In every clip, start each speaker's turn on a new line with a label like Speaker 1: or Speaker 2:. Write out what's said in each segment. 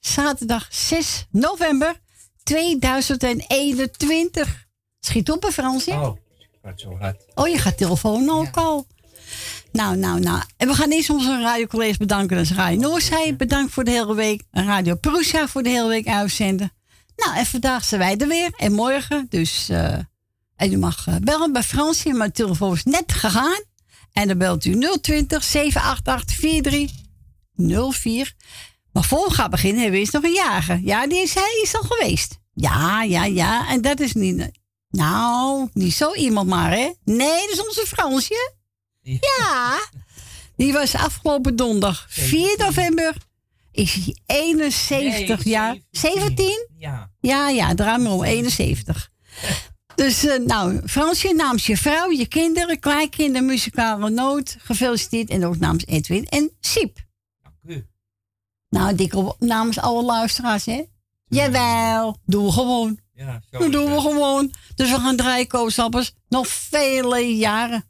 Speaker 1: Zaterdag 6 november 2021. Schiet op, Fransje.
Speaker 2: Oh, gaat zo hard.
Speaker 1: Oh, je gaat telefoon ook al. Nou, nou, nou. En we gaan eerst onze radiocollega's bedanken. Dat is Radio Noorzij. Bedankt voor de hele week. Radio Prusa voor de hele week uitzenden. Nou, en vandaag zijn wij er weer. En morgen. Dus, uh, en u mag uh, bellen bij Fransje. Maar de telefoon is net gegaan. En dan belt u 020 788 4304. Maar voor we gaan beginnen hebben we eens nog een jager. Ja, die is, hij is al geweest. Ja, ja, ja. En dat is niet... Nou, niet zo iemand maar, hè? Nee, dat is onze Fransje. Ja. Die was afgelopen donderdag, 4 november, is hij 71 jaar. 17?
Speaker 2: Ja.
Speaker 1: Ja, ja, draai maar om, 71. Dus uh, nou, Fransje, namens je vrouw, je kinderen, kleinkinderen, muzikale noot, gefeliciteerd. En ook namens Edwin en Siep. Nou, dik namens alle luisteraars, hè? Jawel, doen we gewoon.
Speaker 2: Ja,
Speaker 1: dat doen we gewoon. Dus we gaan draaien koosappers nog vele jaren.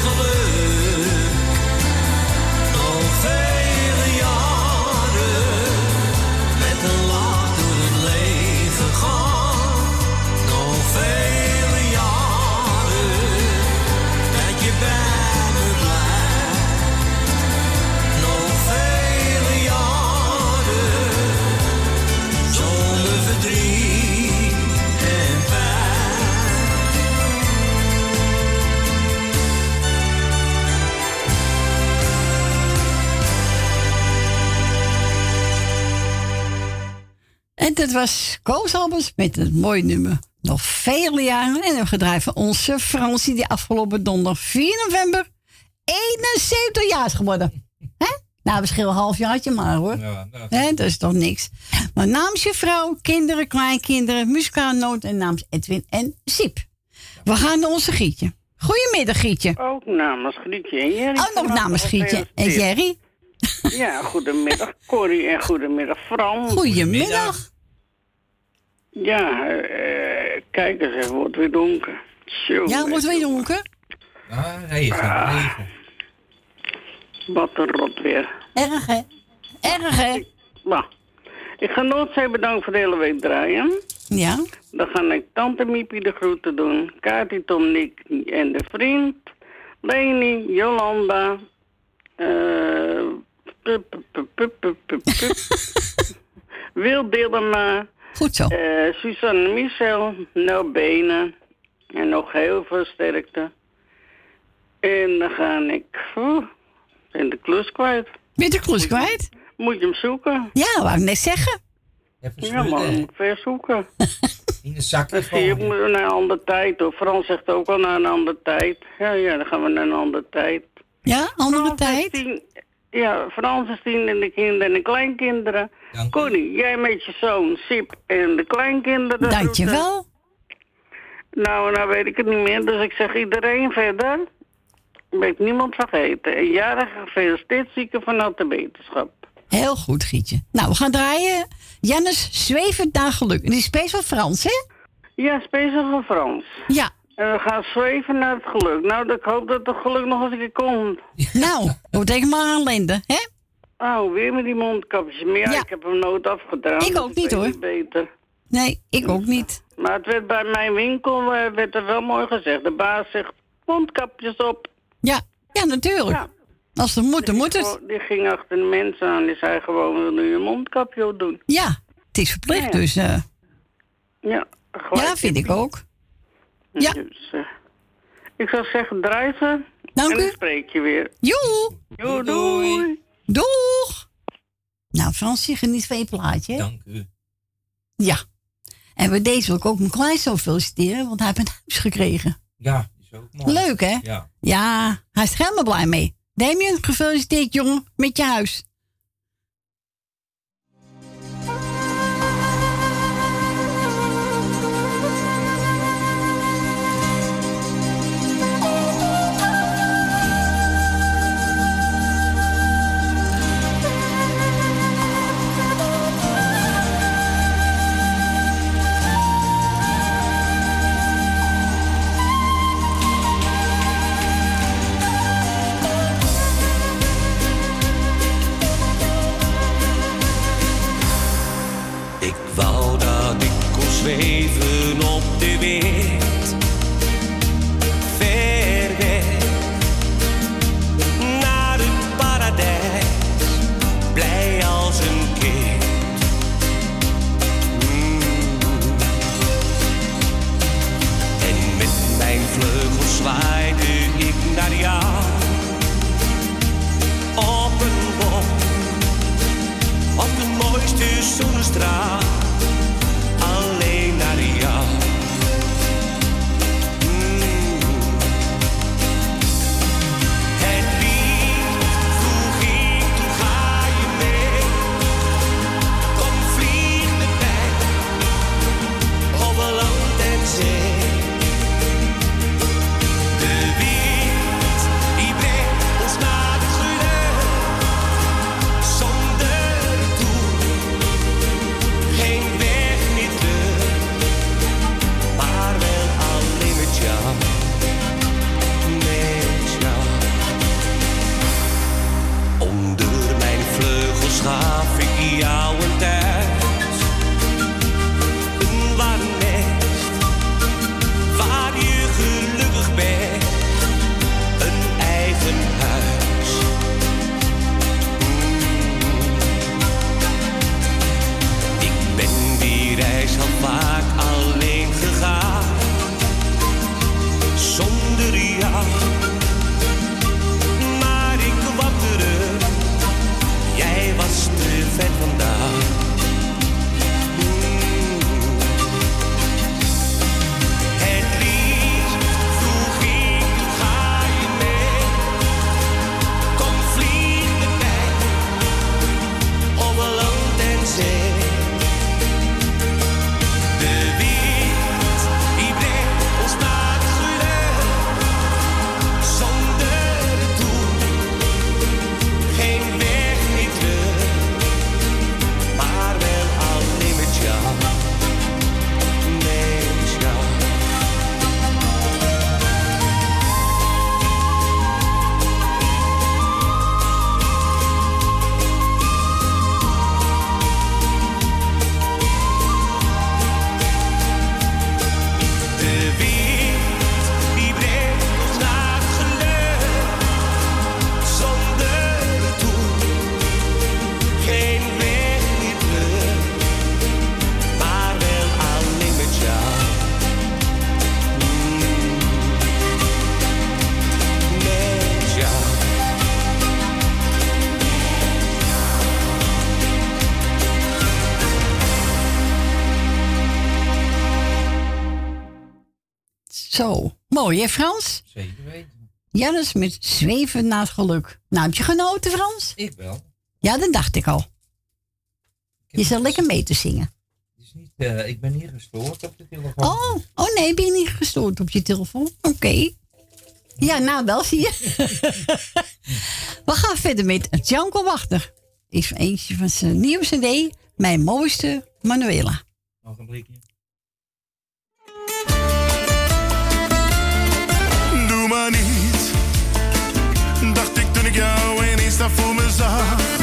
Speaker 3: Voorspoed en geluk. Dat
Speaker 1: was Koos Albers met het mooie nummer. Nog vele jaren. En we gedraaid van onze Fransie, die afgelopen donderdag 4 november 71 jaar is geworden. Hè? Nou, verschil een half jaartje maar hoor.
Speaker 2: Ja, nou,
Speaker 1: Hè, dat is toch niks. Maar namens je vrouw, kinderen, kleinkinderen, muzikaalnoot en namens Edwin en Siep. We gaan naar onze Gietje. Goedemiddag Gietje.
Speaker 4: Ook namens Grietje en Jerry.
Speaker 1: Oh, nog namens Gietje en Jerry.
Speaker 4: Ja, goedemiddag Corrie en goedemiddag Frans.
Speaker 1: Goedemiddag.
Speaker 4: Ja, eh, kijk eens, het wordt weer donker. Zo,
Speaker 1: Ja, wordt weer donker.
Speaker 2: ah, regen, regen.
Speaker 4: Wat een rot weer.
Speaker 1: Erg hè? Erg hè?
Speaker 4: Nou, ik ga Noordzee bedankt voor de hele week draaien.
Speaker 1: Ja.
Speaker 4: Dan ga ik tante Miepie de groeten doen. Kati, Tom, Nick en de vriend. Leni, Jolanda. eh pup, pup, pup, pup, pup, pup, pup. Wil Dillema.
Speaker 1: Goed zo.
Speaker 4: eh Suzanne Michel. Nel Benen. En nog heel veel sterkte. En dan ga ik... Oeh, ben de klus kwijt.
Speaker 1: Ben je de klus kwijt?
Speaker 4: Moet je hem zoeken?
Speaker 1: Ja, wou ik net zeggen.
Speaker 2: Even
Speaker 4: Ja, maar moet ver zoeken.
Speaker 2: In de zakje
Speaker 4: zie je
Speaker 2: gewoon.
Speaker 4: moet naar een andere tijd. Hoor. Frans zegt ook al naar een andere tijd. Ja, ja, dan gaan we naar een andere tijd.
Speaker 1: Ja, andere
Speaker 4: Frans
Speaker 1: tijd.
Speaker 4: Ja, Frans is tien en de kinderen en de kleinkinderen.
Speaker 2: Dank u.
Speaker 4: Connie, jij met je zoon, Sip en de kleinkinderen.
Speaker 1: Dankjewel.
Speaker 4: Nou, nou weet ik het niet meer. Dus ik zeg iedereen verder. Ben ik niemand vergeten. En jarig gefeliciteerd zieken vanuit de wetenschap.
Speaker 1: Heel goed, Gietje. Nou, we gaan draaien. Jannes zwevend naar geluk. En die is speciaal Frans, hè?
Speaker 4: Ja, speciaal voor Frans.
Speaker 1: Ja.
Speaker 4: En we gaan zweven naar het geluk. Nou, ik hoop dat het geluk nog eens een keer komt.
Speaker 1: Nou, doe denk maar aan Linde, hè?
Speaker 4: Oh, weer met die mondkapjes. Maar ja,
Speaker 1: Ja.
Speaker 4: ik heb hem nooit afgedaan.
Speaker 1: Ik
Speaker 4: dus
Speaker 1: ook niet, hoor.
Speaker 4: beter.
Speaker 1: Nee, ik ook niet.
Speaker 4: Maar het werd bij mijn winkel eh, werd er wel mooi gezegd. De baas zegt, mondkapjes op.
Speaker 1: Ja, ja natuurlijk.
Speaker 4: Ja.
Speaker 1: Als het moet, dan moet het.
Speaker 4: Die ging achter de mensen aan. Die zei gewoon, wil nu je mondkapje op doen?
Speaker 1: Ja, het is verplicht,
Speaker 4: Ja.
Speaker 1: dus eh,
Speaker 4: Ja,
Speaker 1: ja, vind ik ook. Ja.
Speaker 4: Dus, eh, ik zou zeggen, drijven.
Speaker 1: Dank
Speaker 4: en dan
Speaker 1: u.
Speaker 4: spreek je weer.
Speaker 1: Joe,
Speaker 4: Doei, doei.
Speaker 1: doeg. Nou, Fransje, geniet van je plaatje. hè?
Speaker 2: Dank u.
Speaker 1: Ja. En bij deze wil ik ook mijn kleinzoon feliciteren, want hij heeft een huis gekregen.
Speaker 2: Ja, is ook mooi.
Speaker 1: Leuk, hè?
Speaker 2: Ja.
Speaker 1: Ja, hij is er helemaal blij mee. Damien, gefeliciteerd, jongen, met je huis.
Speaker 5: Mooiste
Speaker 1: Zo, mooi hè Frans?
Speaker 2: Zeker weten.
Speaker 1: Ja, dat is met zweven naar het geluk. Nou, heb je genoten Frans?
Speaker 2: Ik wel.
Speaker 1: Ja, dat dacht ik al.
Speaker 2: Ik
Speaker 1: Je zal lekker mee te zingen.
Speaker 2: is niet, eh, ik ben niet gestoord op de telefoon.
Speaker 1: Oh, oh nee, ben je niet gestoord op je telefoon? Oké. Ja, nou wel, zie je. We gaan verder met Janko Wachter. Is eentje van zijn nieuwe cd, Mijn mooiste Manuela.
Speaker 2: Nog een blikje.
Speaker 6: Niet, dacht ik toen ik jou ineens daar voor me zag.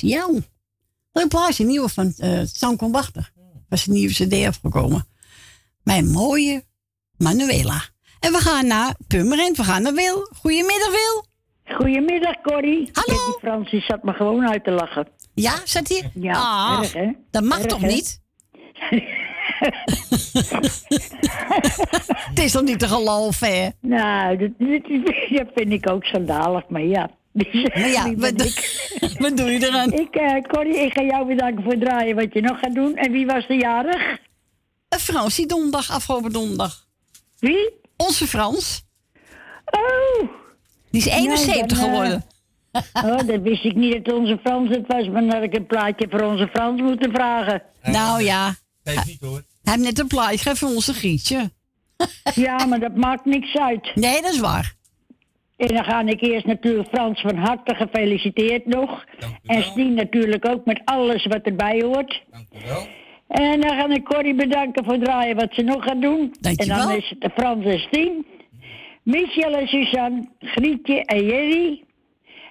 Speaker 6: Jou.
Speaker 1: Leuk plaatje, nieuwe van eh Sanko Wachter. Was een nieuwe cd afgekomen. Mijn mooie Manuela. En we gaan naar Purmerend. We gaan naar Wil. Goedemiddag, Wil.
Speaker 7: Goedemiddag, Corrie.
Speaker 1: Hallo.
Speaker 7: Ja, die Francis zat me gewoon uit te lachen.
Speaker 1: Ja, zat hier?
Speaker 7: Ja,
Speaker 1: Ah,
Speaker 7: erg, hè?
Speaker 1: Dat mag
Speaker 7: Erg,
Speaker 1: toch
Speaker 7: hè?
Speaker 1: niet? Het is toch niet te geloven, hè?
Speaker 7: Nou, dat, dat, dat vind ik ook schandalig, maar ja.
Speaker 1: Maar ja,
Speaker 7: Wie
Speaker 1: wat, wat doe je eraan?
Speaker 7: Ik, eh, Corrie, ik ga jou bedanken voor het draaien wat je nog gaat doen. En wie was de jarig?
Speaker 1: Een Frans, die donderdag, afgelopen donderdag.
Speaker 7: Wie?
Speaker 1: Onze Frans.
Speaker 7: Oh,
Speaker 1: Die is 71
Speaker 7: dan, eh,
Speaker 1: geworden.
Speaker 7: oh, dat wist ik niet dat onze Frans het was. Maar dan had ik een plaatje voor onze Frans moeten vragen.
Speaker 1: Nou ja,
Speaker 2: Geef niet hoor.
Speaker 1: hij heeft net een plaatje gegeven voor onze Grietje.
Speaker 7: Ja, maar dat maakt niks uit.
Speaker 1: Nee, dat is waar.
Speaker 7: En dan ga ik eerst natuurlijk Frans van harte gefeliciteerd nog. En. Stien natuurlijk ook met alles wat erbij hoort.
Speaker 2: Dank u wel.
Speaker 7: En dan ga ik Corrie bedanken voor het draaien wat ze nog gaat doen.
Speaker 1: Dankjewel.
Speaker 7: En dan is het de Frans en Stien. Michel en Suzanne, Grietje en Jerry.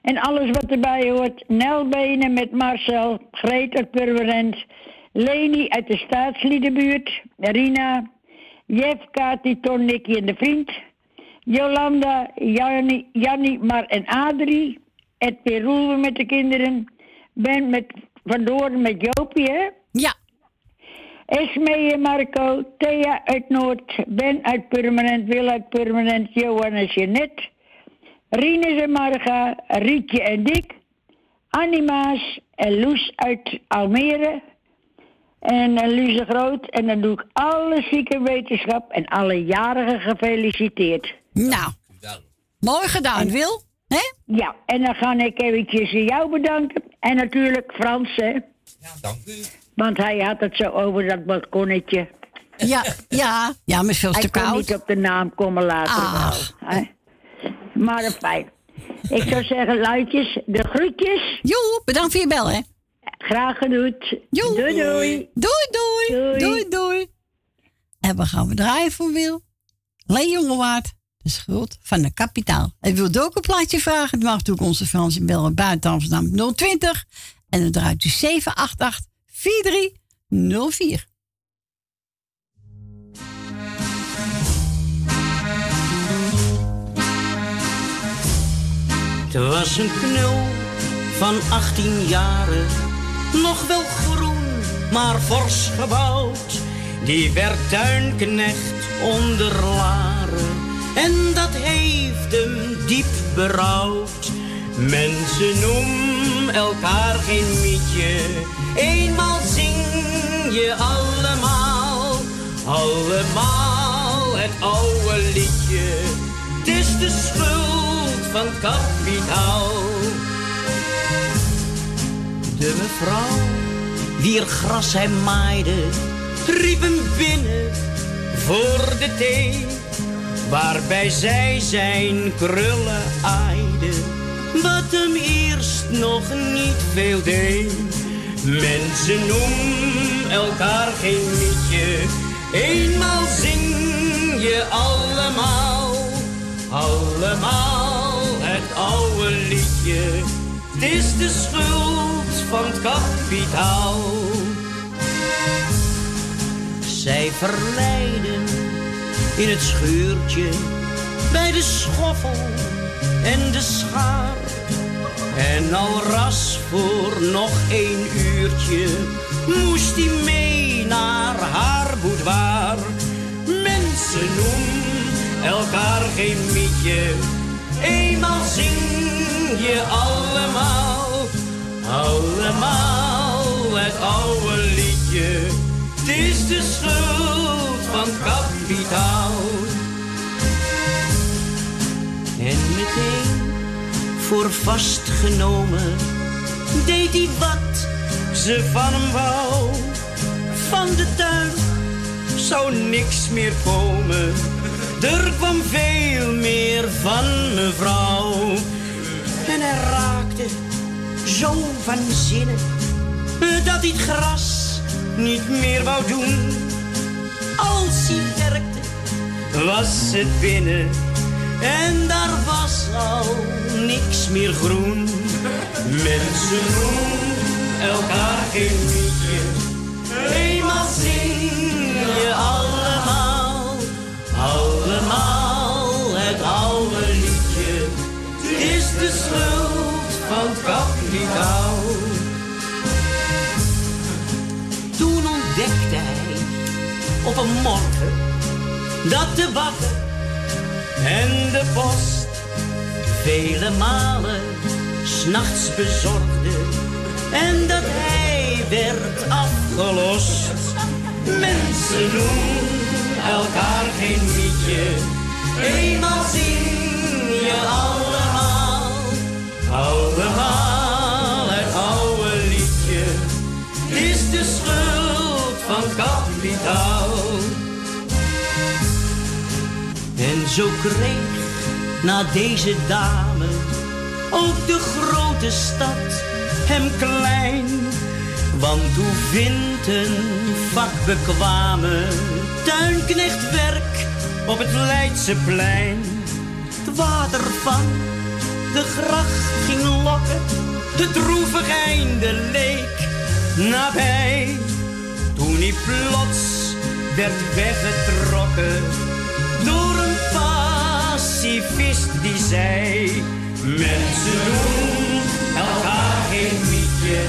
Speaker 7: En alles wat erbij hoort. Nelbenen met Marcel, Greet uit Purmerend. Leni uit de staatsliedenbuurt. Rina, Jeff, Kati, Ton, Nicky en de vriend. Jolanda, Jannie, Jannie Mar en Adrie. Edwin Roelwe met de kinderen. Ben met Vandoor met Jopie, hè?
Speaker 1: Ja,
Speaker 7: Esmee en Marco, Thea uit Noord, Ben uit Purmerend, Wil uit Purmerend, Johan en Jeanette, Rinus en Marga, Rietje en Dick, Anima's en Loes uit Almere en uh, Luze Groot. En dan doe ik alle ziekenwetenschap en alle jarigen gefeliciteerd.
Speaker 1: Nou, mooi gedaan, Wil. Hè?
Speaker 7: Ja, en dan ga ik eventjes jou bedanken. En natuurlijk Frans, hè.
Speaker 2: Ja, dank u.
Speaker 7: Want hij had het zo over dat balkonnetje.
Speaker 1: Ja, ja, ja, maar het is veel
Speaker 7: Hij
Speaker 1: te
Speaker 7: kon
Speaker 1: koud.
Speaker 7: niet op de naam komen later.
Speaker 1: Ach.
Speaker 7: maar fijn. Ik zou zeggen, luidjes, de groetjes.
Speaker 1: Jo, bedankt voor je bel, hè.
Speaker 7: Graag gedaan.
Speaker 1: Jo.
Speaker 7: Doei, doei.
Speaker 1: Doei, doei.
Speaker 7: Doei.
Speaker 1: Doei, doei. En we gaan we draaien voor Wil. Leen Jongewaard, de schuld van de kapitaal. En wilt ook een plaatje vragen? Dan mag natuurlijk onze Franse bellen buiten Amsterdam 020. En dan draait u 788 4304.
Speaker 8: Het was een knul van 18 jaren, nog wel groen, maar fors gebouwd. Die werd tuinknecht onder Laren en dat heeft hem diep berouwd. Mensen noemen elkaar geen mietje, eenmaal zing je allemaal, allemaal het oude liedje. Het is de schuld van kapitaal. De mevrouw, wier gras hij maaide, riep hem binnen voor de thee. Waarbij zij zijn krullen aaide, wat hem eerst nog niet veel deed. Mensen noemen elkaar geen liedje, eenmaal zing je allemaal, allemaal het oude liedje. Het is de schuld van het kapitaal. Zij verleiden in het schuurtje bij de schoffel en de schaar. En al ras voor nog één uurtje moest hij mee naar haar boudoir. Mensen noemen elkaar geen mietje, eenmaal zing je allemaal, allemaal het oude liedje. Het is de schuld van kapitaal. En meteen voor vastgenomen deed hij wat ze van hem wou. Van de tuin zou niks meer komen. Er kwam veel meer van mevrouw. En hij raakte zo van zinnen dat hij het gras niet meer wou doen. Als hij werkte, was het binnen en daar was al niks meer groen. Mensen noemen elkaar geen liedje, eenmaal zing je allemaal, allemaal het oude liedje. Is de schuld van kapitaal. Op een morgen dat de bakker en de post vele malen s'nachts bezorgde en dat hij werd afgelost. Mensen noemen elkaar geen liedje, eenmaal zing je allemaal, allemaal zo kreeg na deze dame ook de grote stad hem klein. Want hoe vindt een vakbekwame tuinknecht werk op het Leidseplein? Het water van de gracht ging lokken, de droevig einde leek nabij. Toen hij plots werd weggetrokken die zei: Mensen doen elkaar geen mietje,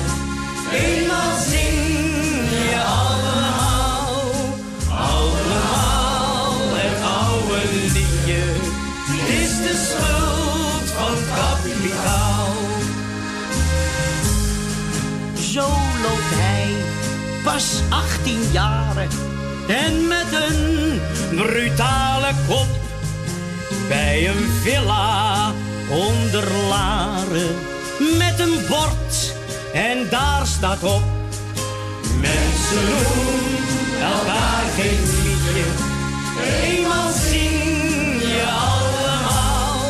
Speaker 8: eenmaal zing je allemaal, allemaal het oude liedje. Is de schuld van kapitaal. Zo loopt hij, pas 18 jaren en met een brutale kop bij een villa onder Laren met een bord. En daar staat op Mensen doen elkaar geen liedje, eenmaal zien je allemaal,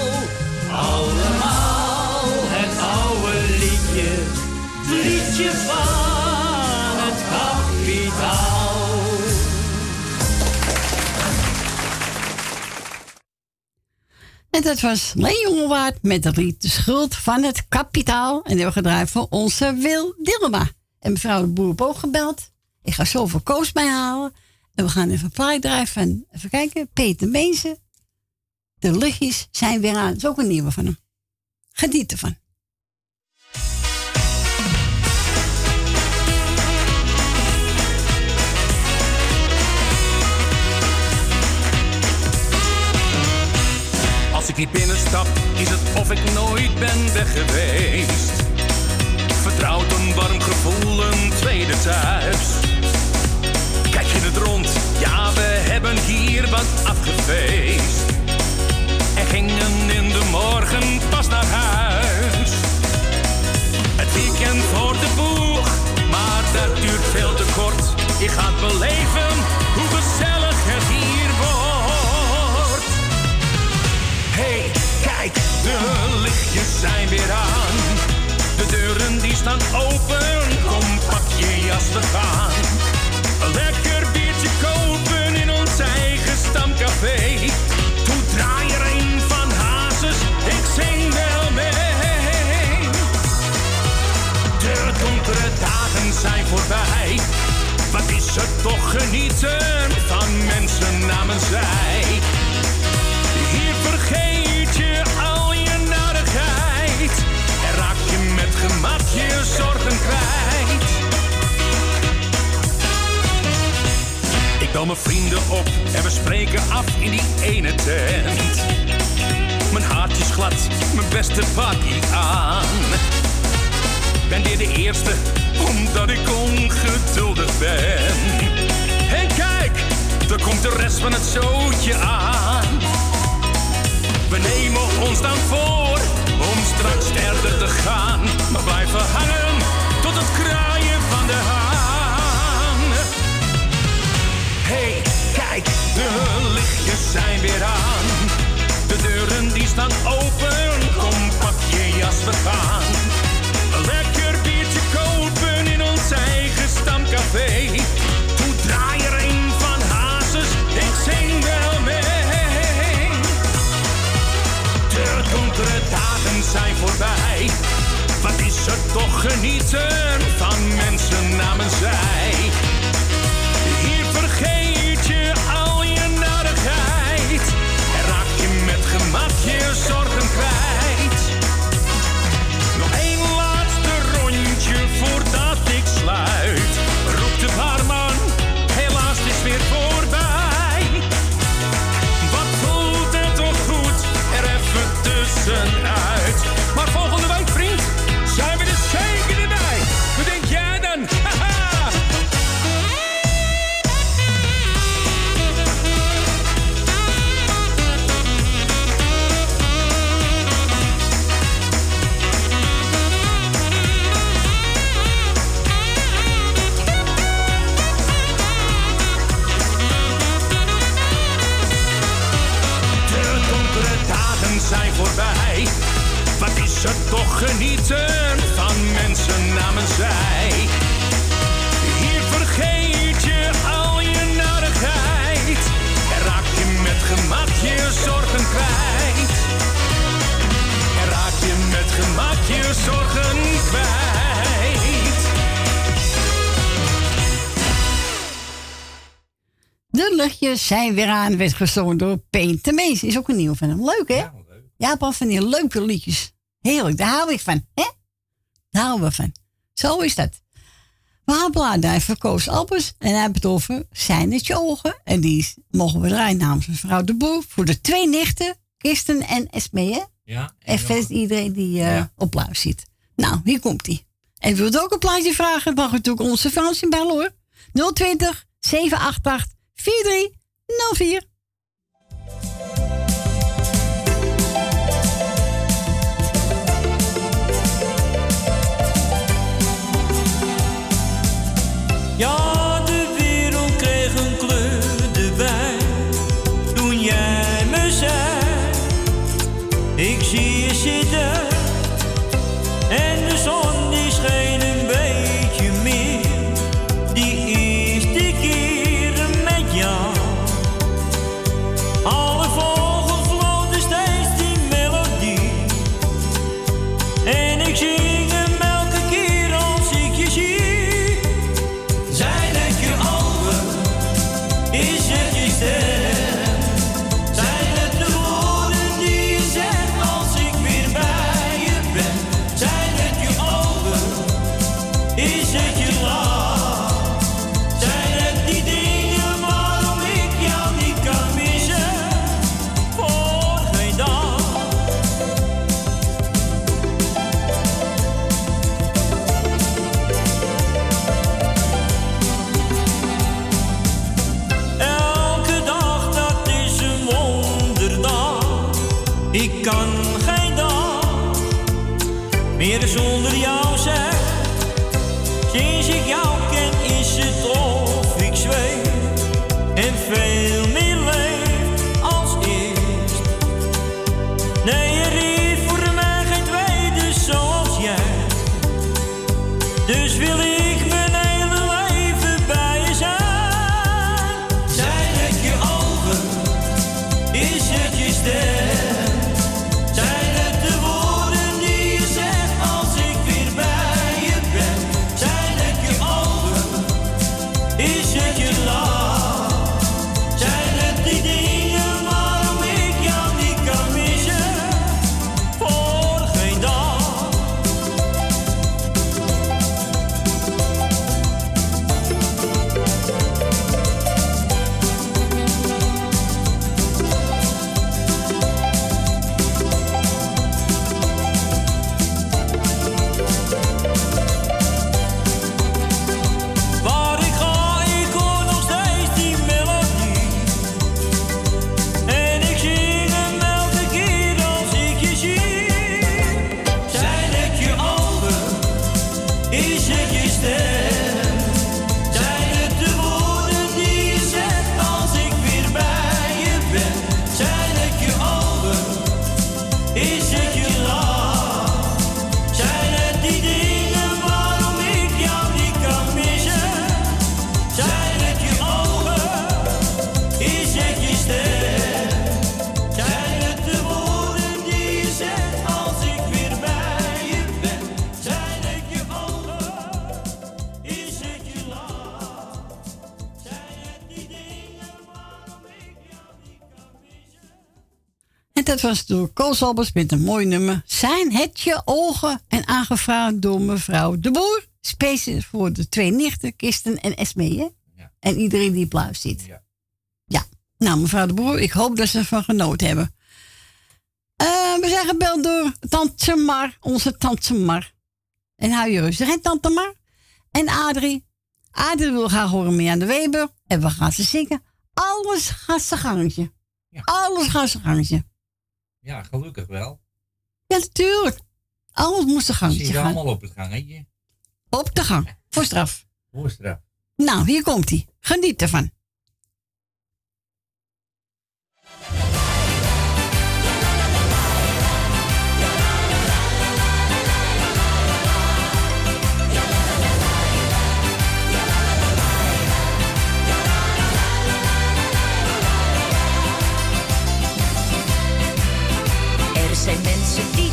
Speaker 8: allemaal het oude liedje, liedje van
Speaker 1: En dat was Leen Jongewaard met de lied De Schuld van het Kapitaal. En die hebben gedraaid voor onze Wil Dilma. En mevrouw de Boer ook gebeld. Ik ga zo voor Koos bij halen. En we gaan even een van, even kijken, Peter Meesen. De lichtjes zijn weer aan. Dat is ook een nieuwe van hem. Geniet ervan.
Speaker 9: Ik hier binnenstap, is het of ik nooit ben weg geweest. Vertrouwd een warm gevoel, een tweede thuis. Kijk je het rond, ja, we hebben hier wat afgefeest. En gingen in de morgen pas naar huis. Het weekend voor de boeg, maar dat duurt veel te kort. Je gaat beleven de lichtjes zijn weer aan. De deuren die staan open, kom pak je jas, we gaan. Lekker biertje kopen in ons eigen stamcafé. Toen draai er een van Hazes, ik zing wel mee. De donkere dagen zijn voorbij. Wat is het toch genieten van mensen namens zij. Hier vergeet je al gemak je zorgen kwijt. Ik bel mijn vrienden op en we spreken af in die ene tent. Mijn haartje is glad, mijn beste bakkie aan. Ben weer de eerste, omdat ik ongeduldig ben. En kijk, er komt de rest van het zootje aan. We nemen ons dan voor om straks verder te gaan. Maar blijven hangen tot het kraaien van de haan. Hey, kijk, de lichtjes zijn weer aan. De deuren die staan open, kom pak je jas, we gaan. Een lekker biertje kopen in ons eigen stamcafé. Zijn voorbij. Wat is er toch genieten van mensen namens zij. Hier vergeet je al je narigheid. En raak je met gemak je zorgen kwijt. Er toch genieten van mensen namens zij. Hier vergeet je al je narigheid. En raak je met gemak je zorgen kwijt. En raak je met gemak je zorgen kwijt.
Speaker 1: De luchtjes zijn weer aan. Werd gezongen door Mees. Is ook een nieuw van hem. Leuk, hè?
Speaker 2: Ja, leuk.
Speaker 1: Ja, Paul, van die leuke liedjes. Heerlijk, daar hou ik van. Hè? Daar houden we van. Zo is dat. We gaan bladen voor Koos Albers. En hij heeft het over zijn het je ogen. En die mogen we draaien namens mevrouw de Boer. Voor de twee nichten, Kirsten en Esmee. hè?
Speaker 2: Ja.
Speaker 1: En verder iedereen die eh,
Speaker 2: Ja.
Speaker 1: op zit. Nou, hier komt hij. En wilt ook een plaatje vragen, mag u natuurlijk onze Frans in bellen hoor. 020 788 4304. Dat was door Koos Albers met een mooi nummer. Zijn het je ogen? En aangevraagd door mevrouw De Boer. Speciaal voor de twee nichten, Kirsten en Esmee. Hè? En iedereen die op zit.
Speaker 2: Ja.
Speaker 1: ja. Nou, mevrouw De Boer, ik hoop dat ze ervan genoten hebben. Eh, we zijn gebeld door Tante Mar, onze Tante Mar. En hou je rustig, hè, Tante Mar? En Adrie. Adrie wil graag horen mee aan de Weber. En we gaan ze zingen. Alles gaat zijn gangetje. Alles gaat zijn gangetje.
Speaker 2: Ja, gelukkig wel.
Speaker 1: Ja, natuurlijk. Alles moest zijn
Speaker 2: Zie
Speaker 1: gangetje
Speaker 2: je allemaal op het gangetje.
Speaker 1: Op de gang. Voor straf.
Speaker 2: Voorstraf.
Speaker 1: Nou, hier komt hij. Geniet ervan.
Speaker 10: Zijn mensen die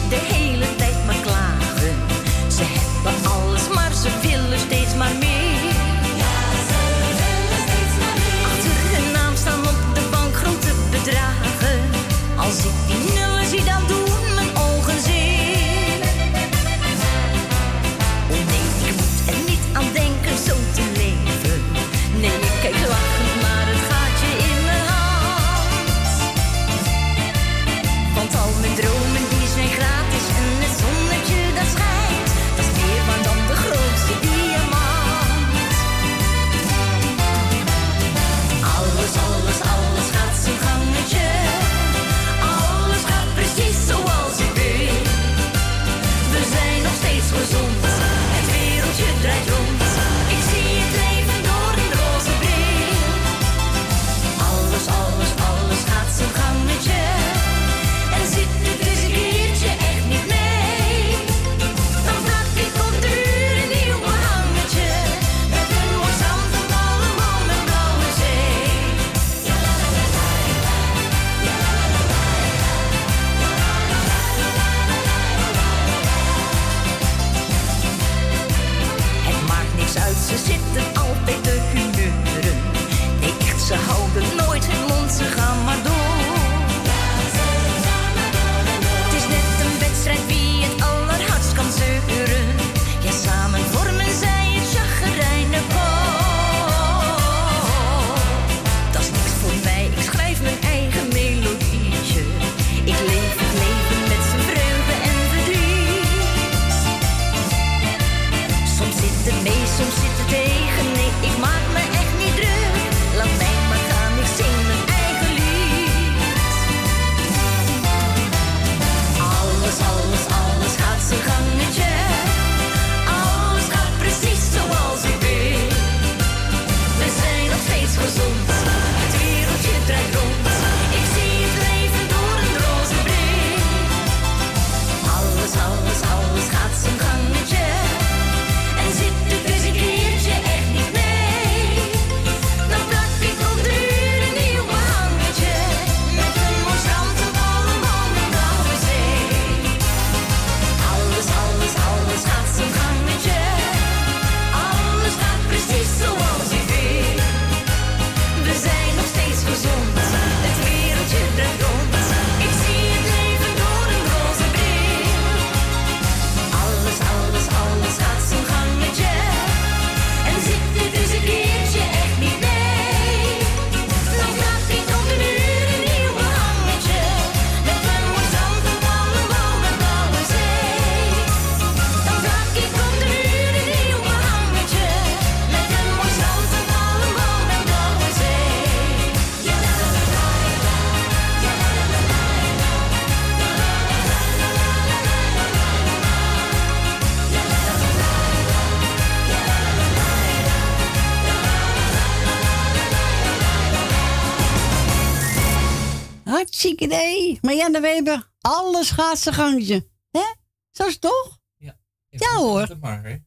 Speaker 8: gangetje. Hè? Zo is het toch?
Speaker 2: Ja.
Speaker 8: Ja hoor.
Speaker 2: Maar, hè.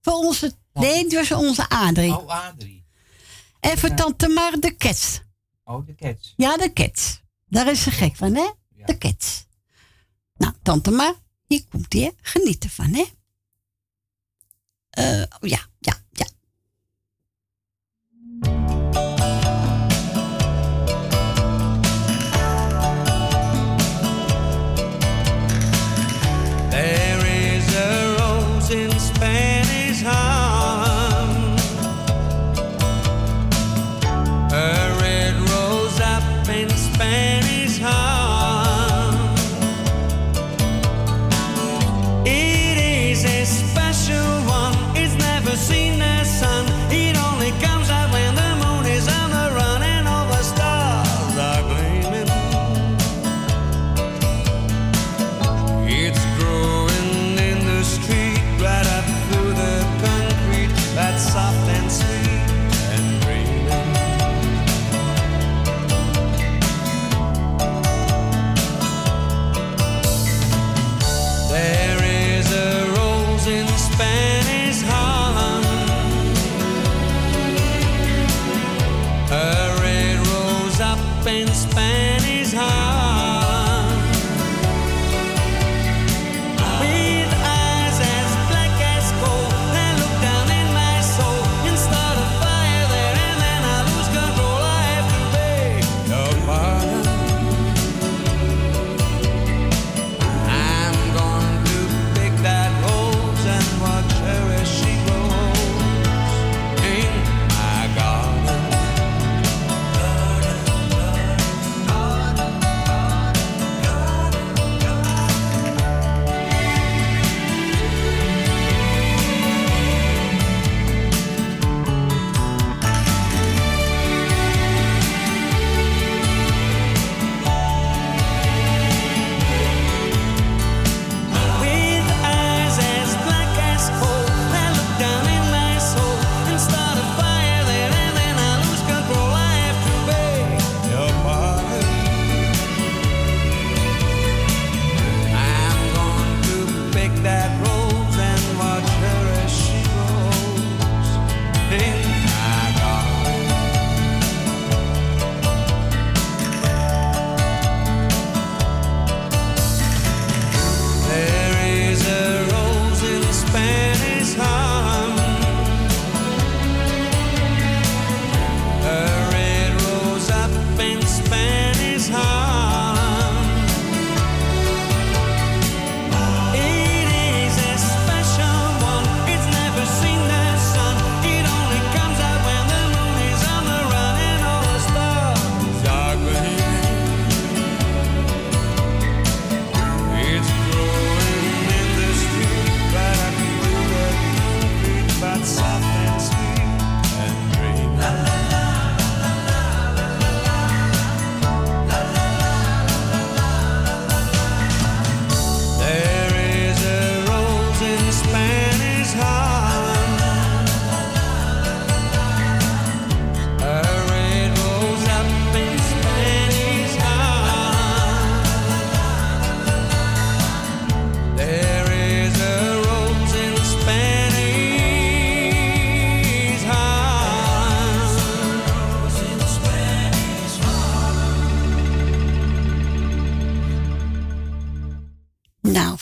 Speaker 8: Voor onze, nee, het was onze Adrie.
Speaker 2: Oh, Adrie.
Speaker 8: En voor tante Mar de Kets.
Speaker 2: Oh, de cats.
Speaker 8: Ja, de Kets. Daar is ze gek van, hè? De Kets. Nou, tante Mar, hier komt ie, hè? Geniet ervan, hè? Eh, oh ja, ja, ja.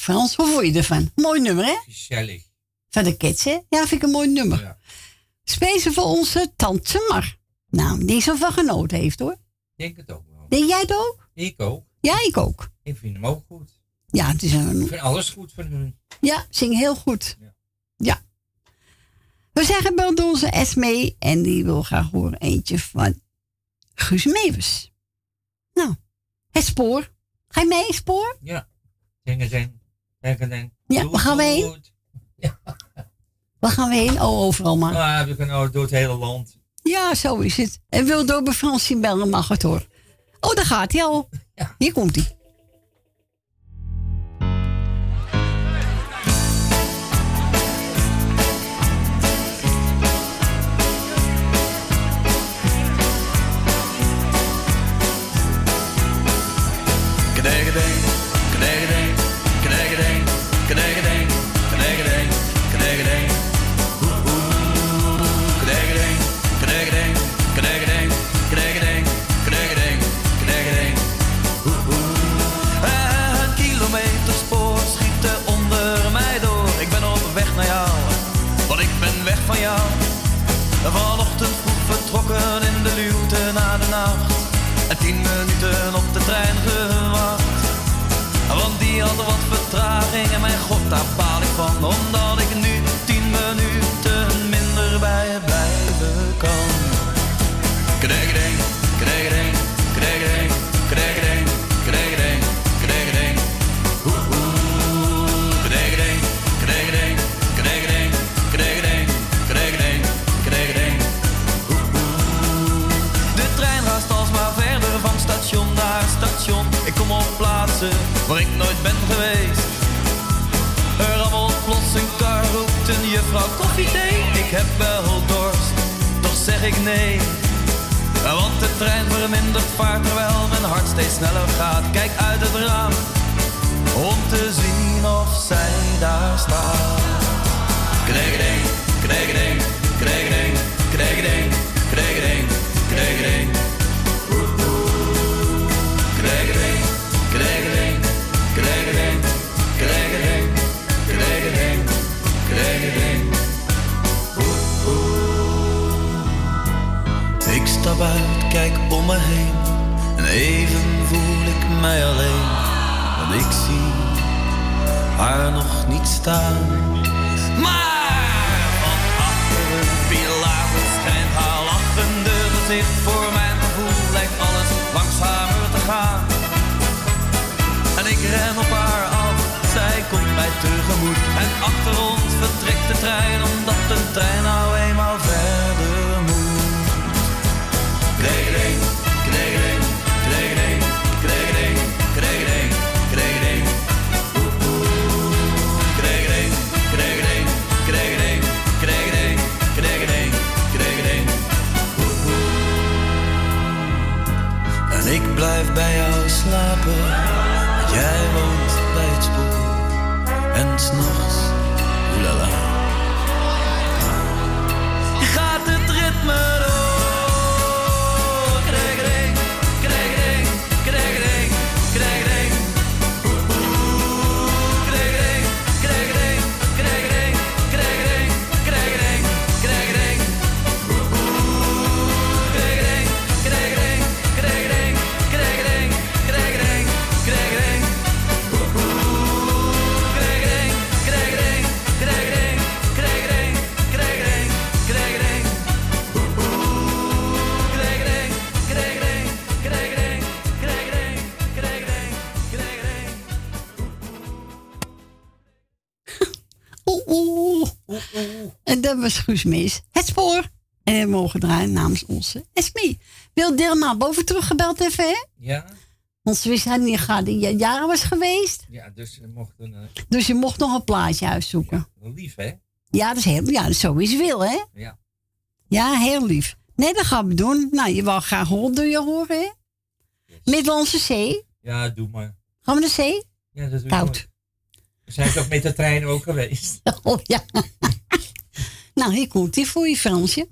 Speaker 8: Frans, hoe vond je ervan? Mooi nummer, hè?
Speaker 2: Gezellig.
Speaker 8: Van de Kets, hè? Ja, vind ik een mooi nummer.
Speaker 2: Ja.
Speaker 8: Voor onze tante Mar. Nou, die zo van genoten heeft, hoor.
Speaker 2: Denk het ook wel.
Speaker 8: Denk jij het ook?
Speaker 2: Ik ook.
Speaker 8: Ja, ik ook.
Speaker 2: Ik vind hem ook goed.
Speaker 8: Ja, het is
Speaker 2: Ik
Speaker 8: een...
Speaker 2: vind alles goed van hun.
Speaker 8: Ja, zing heel goed. Ja. We zeggen bij onze Esme en die wil graag horen eentje van Guus Meeuwis. Nou, het spoor. Ga je mee, spoor?
Speaker 2: Ja. Zingen, zingen.
Speaker 8: Ja, waar gaan we heen? Waar gaan we heen? Oh, overal maar.
Speaker 2: Ah, we kunnen door het hele land.
Speaker 8: Ja, zo is het. En wil door bij Fransien bellen mag het hoor. Oh, daar gaat hij al. Hier komt hij.
Speaker 3: En mijn Ik heb wel dorst, toch zeg ik nee. Want de trein vermindert vaart terwijl mijn hart steeds sneller gaat. Kijk uit het raam om te zien of zij daar staat. Kregeding, kregeding, kregeding, kregeding, kregeding, kregeding. Kregeding, kregeding, kregeding, kregeding, kijk om me heen en even voel ik mij alleen. Want ik zie haar nog niet staan. Maar van achter een pilaar verschijnt haar lachende gezicht. Voor mijn gevoel lijkt alles langzamer te gaan. En ik ren op haar af, zij komt mij tegemoet. En achter ons vertrekt de trein, omdat de trein nou
Speaker 1: people was Guus Mees. Het spoor. En we mogen draaien namens onze Esmee. Wil Dilma boven teruggebeld even, hè?
Speaker 2: Ja?
Speaker 1: Want ze wist niet gaat die jaren was geweest.
Speaker 2: Ja, dus we mochten... eh,
Speaker 1: Dus je mocht nog een plaatje uitzoeken.
Speaker 2: lief, hè?
Speaker 1: Ja, dat is heel, ja, zo is Wil, hè?
Speaker 2: Ja.
Speaker 1: Ja, heel lief. Nee, dat gaan we doen. Nou, je wil graag horen, doe je horen, hè? Middellandse Zee.
Speaker 2: Ja, doe maar.
Speaker 1: Gaan we naar zee?
Speaker 2: Ja, dat doe je
Speaker 1: Koud.
Speaker 2: We zijn toch met de trein ook geweest?
Speaker 1: Oh ja. nou, hier komt die voor je, Fransje.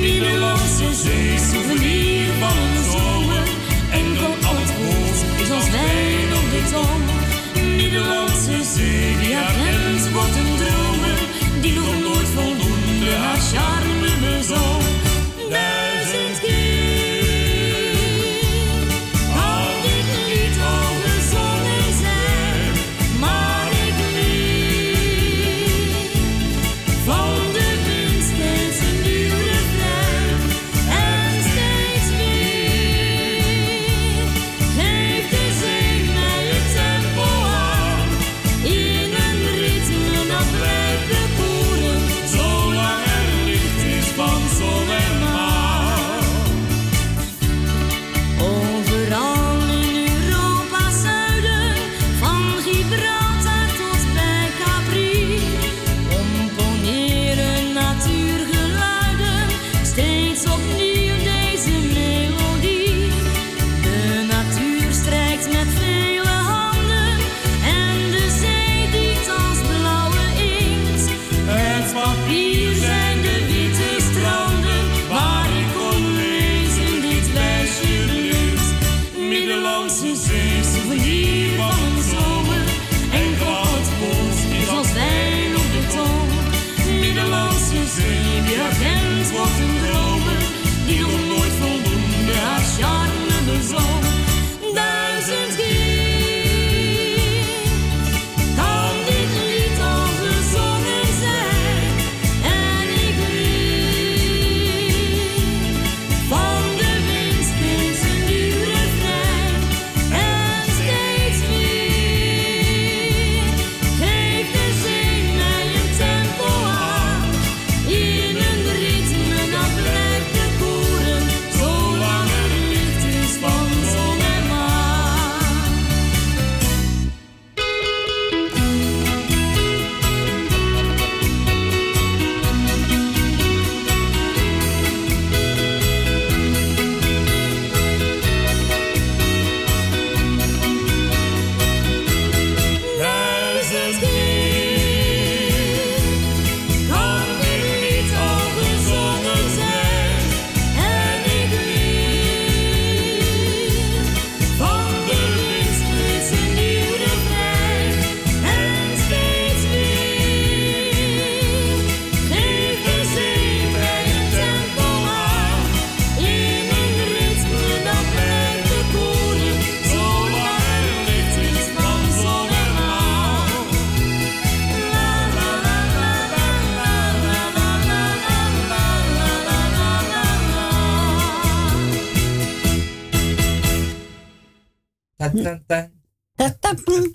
Speaker 11: Nederlandse zee, souvenir van een zomer. En van al het rood is als wijn op de tong. Nederlandse zee, die haar grens wordt een dromen. Die nog nooit voldoende haar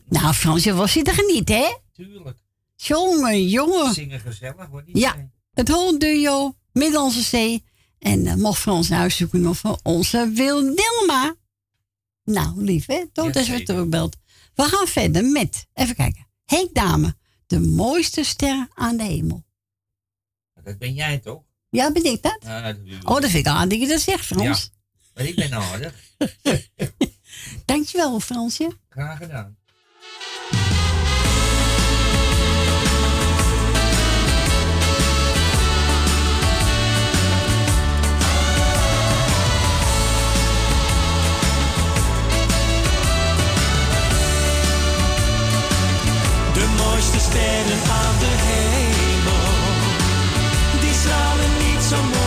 Speaker 1: Nou, Fransje was hij er geniet, hè?
Speaker 2: Tuurlijk.
Speaker 1: Jongen, jongen.
Speaker 2: Zingen gezellig, hoor. niet
Speaker 1: Ja,
Speaker 2: zijn.
Speaker 1: het hondenduo, Middellandse Zee. En eh, mocht Frans een huis zoeken van onze Wil Dilma. Nou, lief hè, tot
Speaker 2: Ja,
Speaker 1: als we
Speaker 2: zeker.
Speaker 1: terugbelt. We gaan verder met, even kijken. Henk Dame, de mooiste ster aan de hemel.
Speaker 2: Dat ben jij toch?
Speaker 1: Ja, ben ik dat? Oh, dat vind ik aardig dat je dat zegt, Frans.
Speaker 2: Ja, maar ik ben aardig.
Speaker 1: Dankjewel, Fransje.
Speaker 2: Graag gedaan.
Speaker 8: De mooiste sterren aan de hemel, die stralen niet zo mooi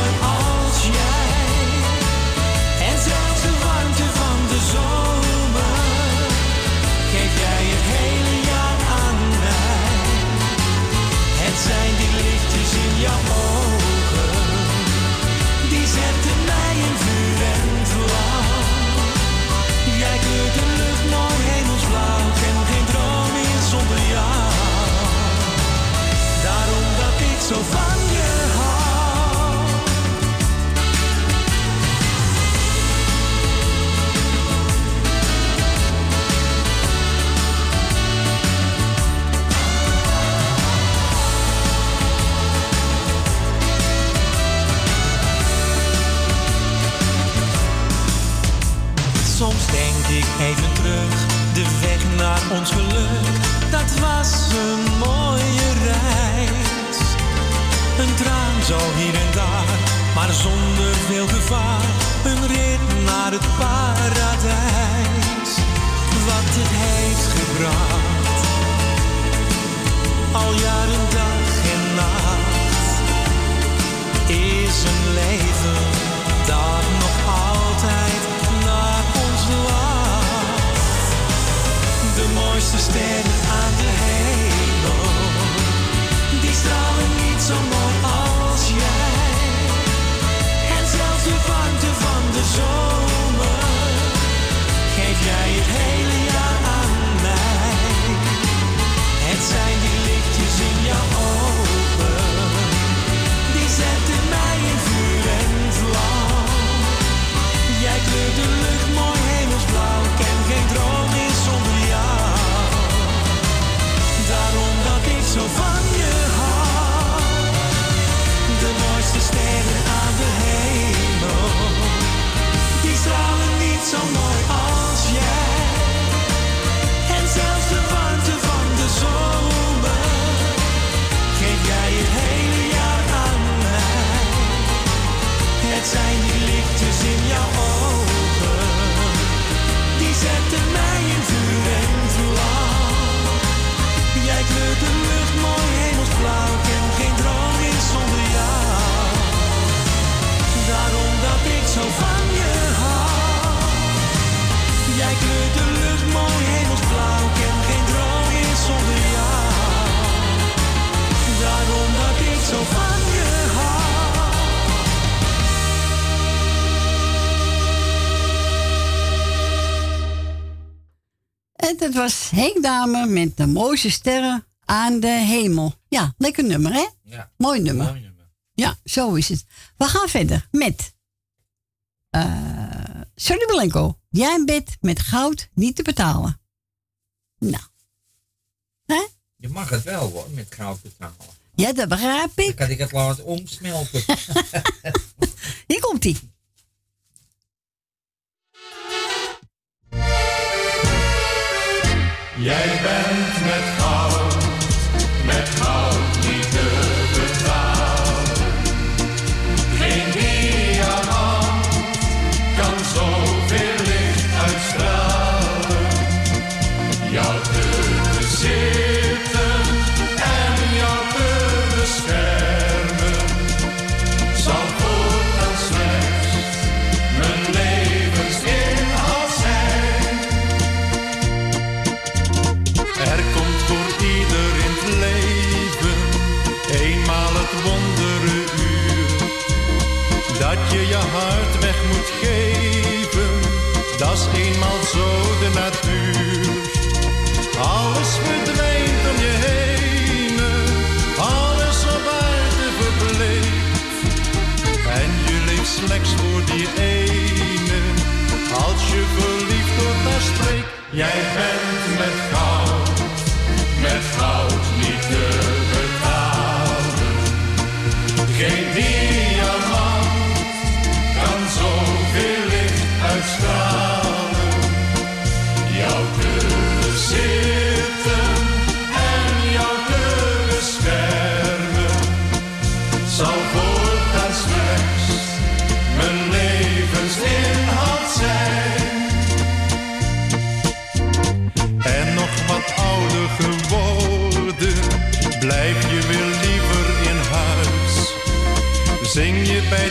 Speaker 8: even terug, de weg naar ons geluk, dat was een mooie reis. Een traan zo hier en daar, maar zonder veel gevaar, een rit naar het paradijs. Wat het heeft gebracht, al jaren dag en nacht, is een leven sterren aan de hemel, die stralen niet zo mooi
Speaker 1: Dame met de mooiste sterren aan de hemel. Ja, lekker nummer, hè?
Speaker 2: Ja.
Speaker 1: Mooi nummer.
Speaker 2: Mooi nummer.
Speaker 1: Ja, zo is het. We gaan verder met eh Sonny Blanco. Jij in bed met goud niet te betalen. Nou. Hè?
Speaker 2: Je mag het wel hoor, met goud betalen.
Speaker 1: Ja, dat begrijp ik.
Speaker 2: Dan kan ik het laten omsmelten.
Speaker 1: Hier komt
Speaker 6: Jij bent met
Speaker 12: Yeah.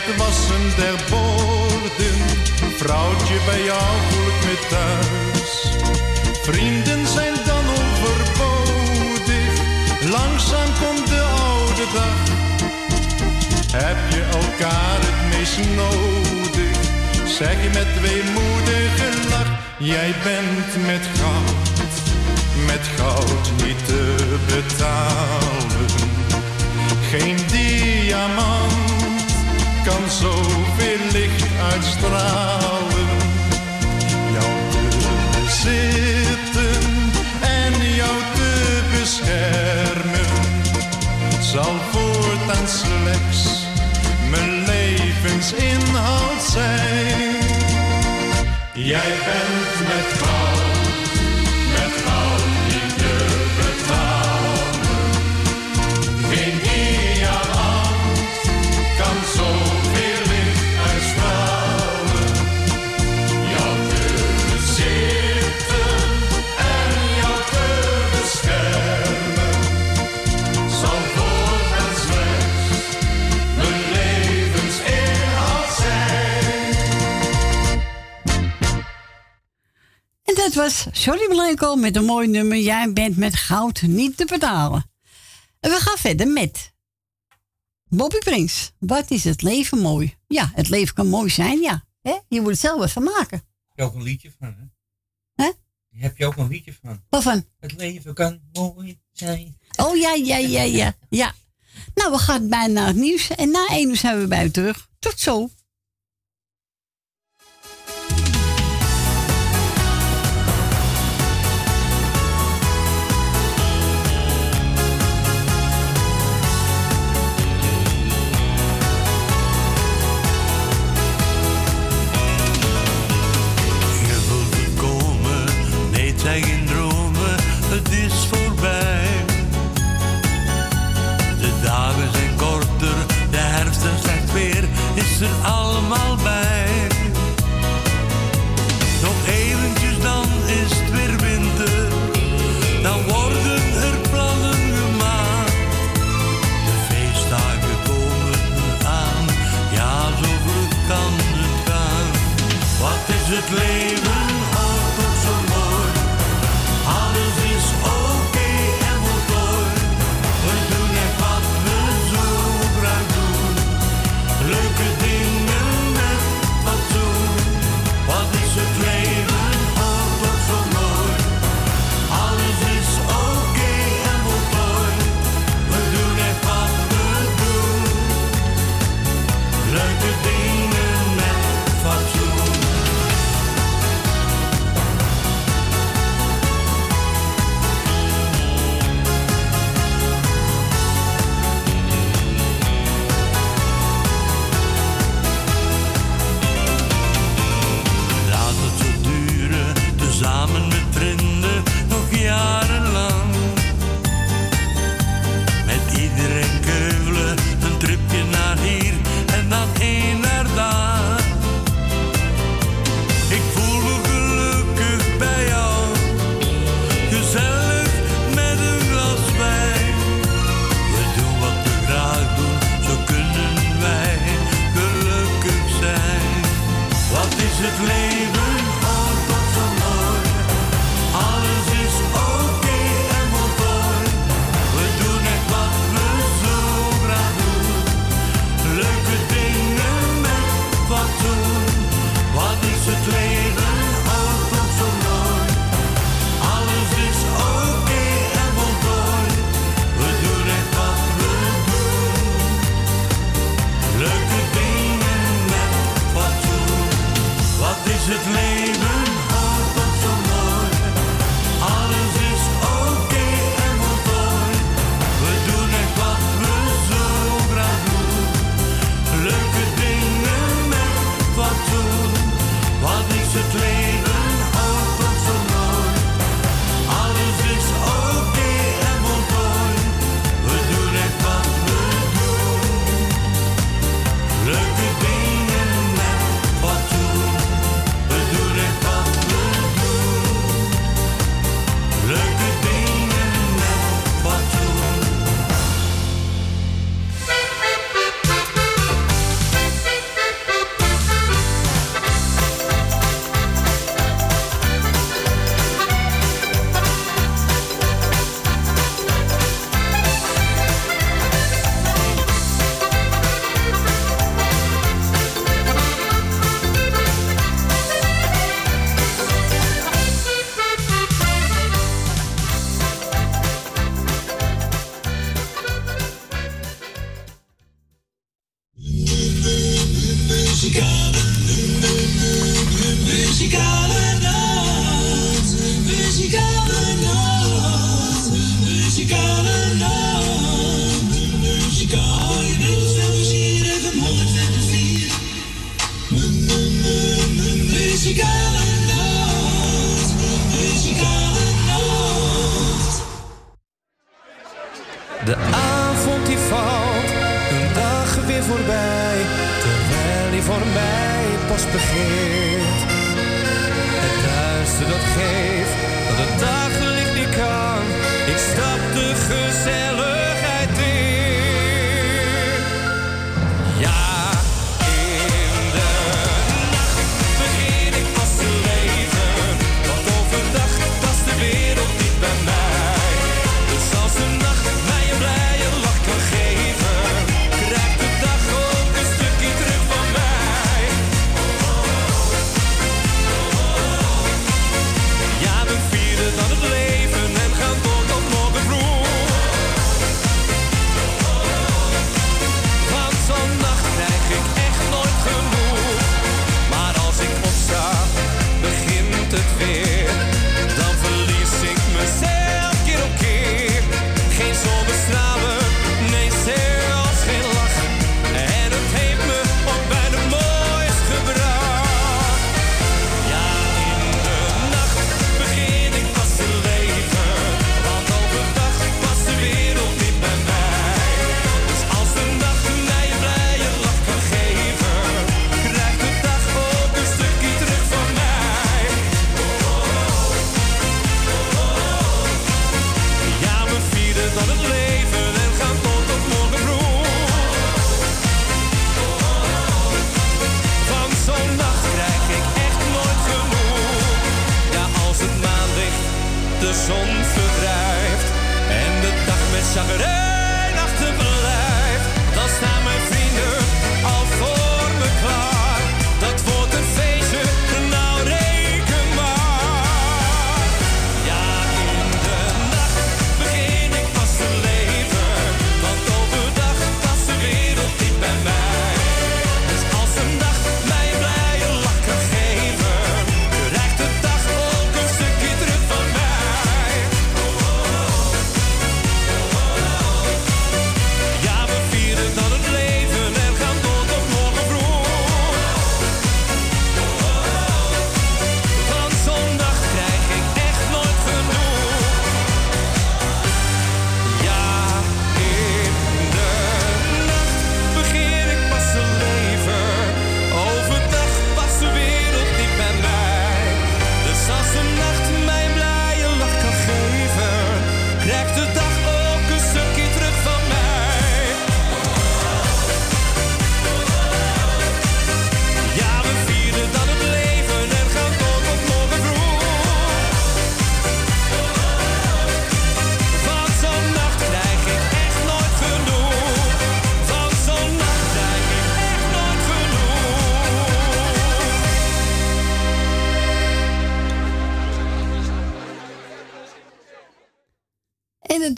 Speaker 12: Het
Speaker 6: wassen der borden, vrouwtje bij jou voel ik me thuis. Vrienden zijn dan overbodig, langzaam komt de oude dag. Heb je elkaar het meest nodig, zeg je met weemoedige lach. Jij bent met goud, met goud niet te betalen. Geen diamant kan zoveel licht uitstralen. Jou te bezitten en jou te beschermen zal voortaan slechts mijn levensinhoud zijn. Jij bent
Speaker 1: dat was Johnny Blanco met een mooi nummer. Jij bent met goud niet te betalen. En we gaan verder met Bobby Prins. Wat is het leven mooi? Ja, het leven kan mooi zijn, ja. Hè? Je moet het zelf even maken.
Speaker 2: Heb je ook een liedje van, hè? Heb je ook een liedje van?
Speaker 1: Waarvan?
Speaker 2: Het leven kan mooi zijn.
Speaker 1: Oh ja, ja, ja, ja. ja. Nou, we gaan bijna naar het nieuws. En na één uur zijn we bij u terug. Tot zo.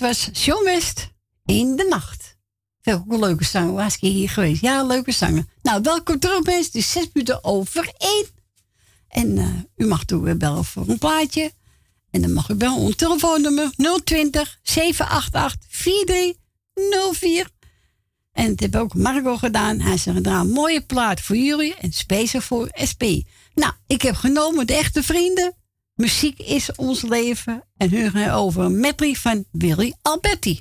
Speaker 1: was John in de nacht. veel leuke zangen Was ik hier geweest? Ja, leuke zangen Nou, welkom terug mensen. Het is zes minuten over één. En eh, u mag toe bellen voor een plaatje. En dan mag u bellen ons telefoonnummer 020 788 4304. En dat heb ook Marco gedaan. Hij zegt, gedaan een mooie plaat voor jullie en speciaal voor SP. Nou, ik heb genomen de echte vrienden. Muziek is ons leven. En nu gaan we over een medley van Willy Alberti.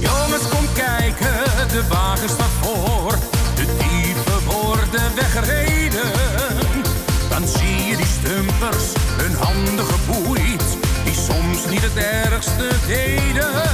Speaker 9: Jongens, kom kijken, de wagen staat vol. niet het ergste deden.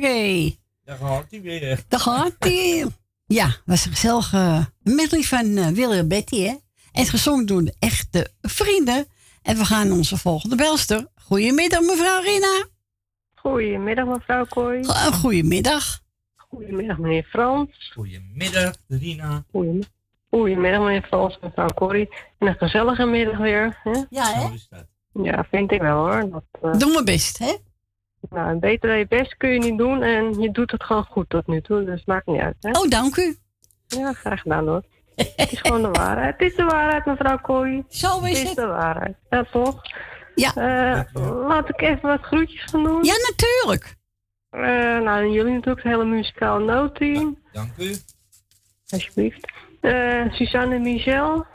Speaker 1: Oké,
Speaker 2: Daar gaat hij weer.
Speaker 1: Daar gaat hij. Ja, was een gezellige medley van eh, uh, William Betty, hè? En gezongen door de echte vrienden. En we gaan onze volgende belster. Goedemiddag, mevrouw Rina.
Speaker 13: Goedemiddag, mevrouw Kooi.
Speaker 1: Eh, goedemiddag.
Speaker 13: Goedemiddag, meneer Frans.
Speaker 2: Goedemiddag, Rina.
Speaker 13: Goedemiddag. Goedemiddag, meneer Frans, mevrouw Kooi. Een gezellige middag weer. Hè?
Speaker 1: Ja, hè?
Speaker 13: Ja, vind ik wel hoor. Dat. Eh,
Speaker 1: Doe mijn best, hè?
Speaker 13: Nou, een beter dan je best kun je niet doen. En je doet het gewoon goed tot nu toe. Dus maakt niet uit. Hè?
Speaker 1: Oh, dank u.
Speaker 13: Ja, graag gedaan hoor. het is gewoon de waarheid. Het is de waarheid, mevrouw Kooi.
Speaker 1: Zo is
Speaker 13: het. is de waarheid. Ja, toch?
Speaker 1: Ja.
Speaker 13: Uh, laat ik even wat groetjes gaan doen.
Speaker 1: Ja, natuurlijk.
Speaker 13: Eh, nou, en jullie natuurlijk het hele muzikaal noodteam.
Speaker 2: Ja, dank u.
Speaker 13: Alsjeblieft. Uh, Suzanne en Michel.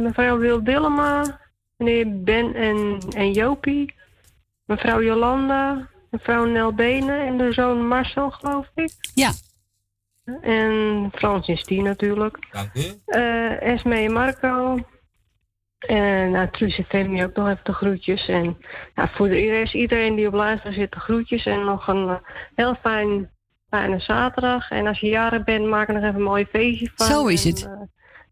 Speaker 13: mevrouw Wil Dillema. Meneer Ben en, en Jopie mevrouw Jolanda, mevrouw Nelbene en de zoon Marcel, geloof ik.
Speaker 1: Ja.
Speaker 13: En Frans is die natuurlijk.
Speaker 2: Dank u.
Speaker 13: Eh, Esme en Marco. En Truce Truus en Femi ook nog even de groetjes. En nou, voor iedereen die op luisteren zit, de groetjes. En nog een eh, heel fijn, fijne zaterdag. En als je jaren bent, maak er nog even een mooi feestje van.
Speaker 1: Zo is het.
Speaker 13: Eh,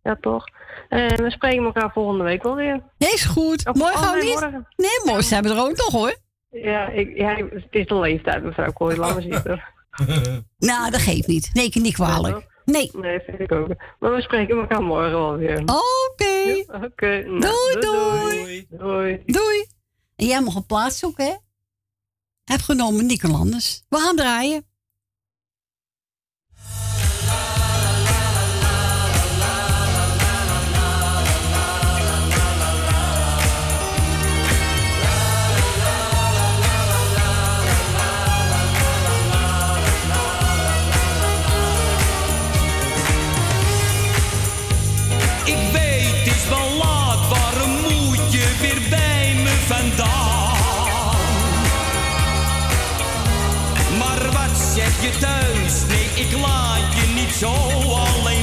Speaker 13: ja, toch. En we spreken elkaar volgende week wel weer.
Speaker 1: Is goed.
Speaker 13: Mooi
Speaker 1: morgen
Speaker 13: oh, nee,
Speaker 1: niet?
Speaker 13: Morgen.
Speaker 1: Nee, morgen er ook nog hoor.
Speaker 13: Ja, ik, ja, het is de leeftijd, mevrouw Kooi. Laat maar zitten.
Speaker 1: Nou, dat geeft niet. Nee, niet kwalijk. Nee.
Speaker 13: Nee, vind ik ook. Maar we spreken elkaar morgen wel weer.
Speaker 1: Oké.
Speaker 13: Ja, nou,
Speaker 1: Doei,
Speaker 13: doei. Doei.
Speaker 1: Doei. En jij mag een plaats zoeken, hè? Heb genomen Nico Landers. We gaan draaien.
Speaker 9: Je thuis? Nee, ik laat je niet zo alleen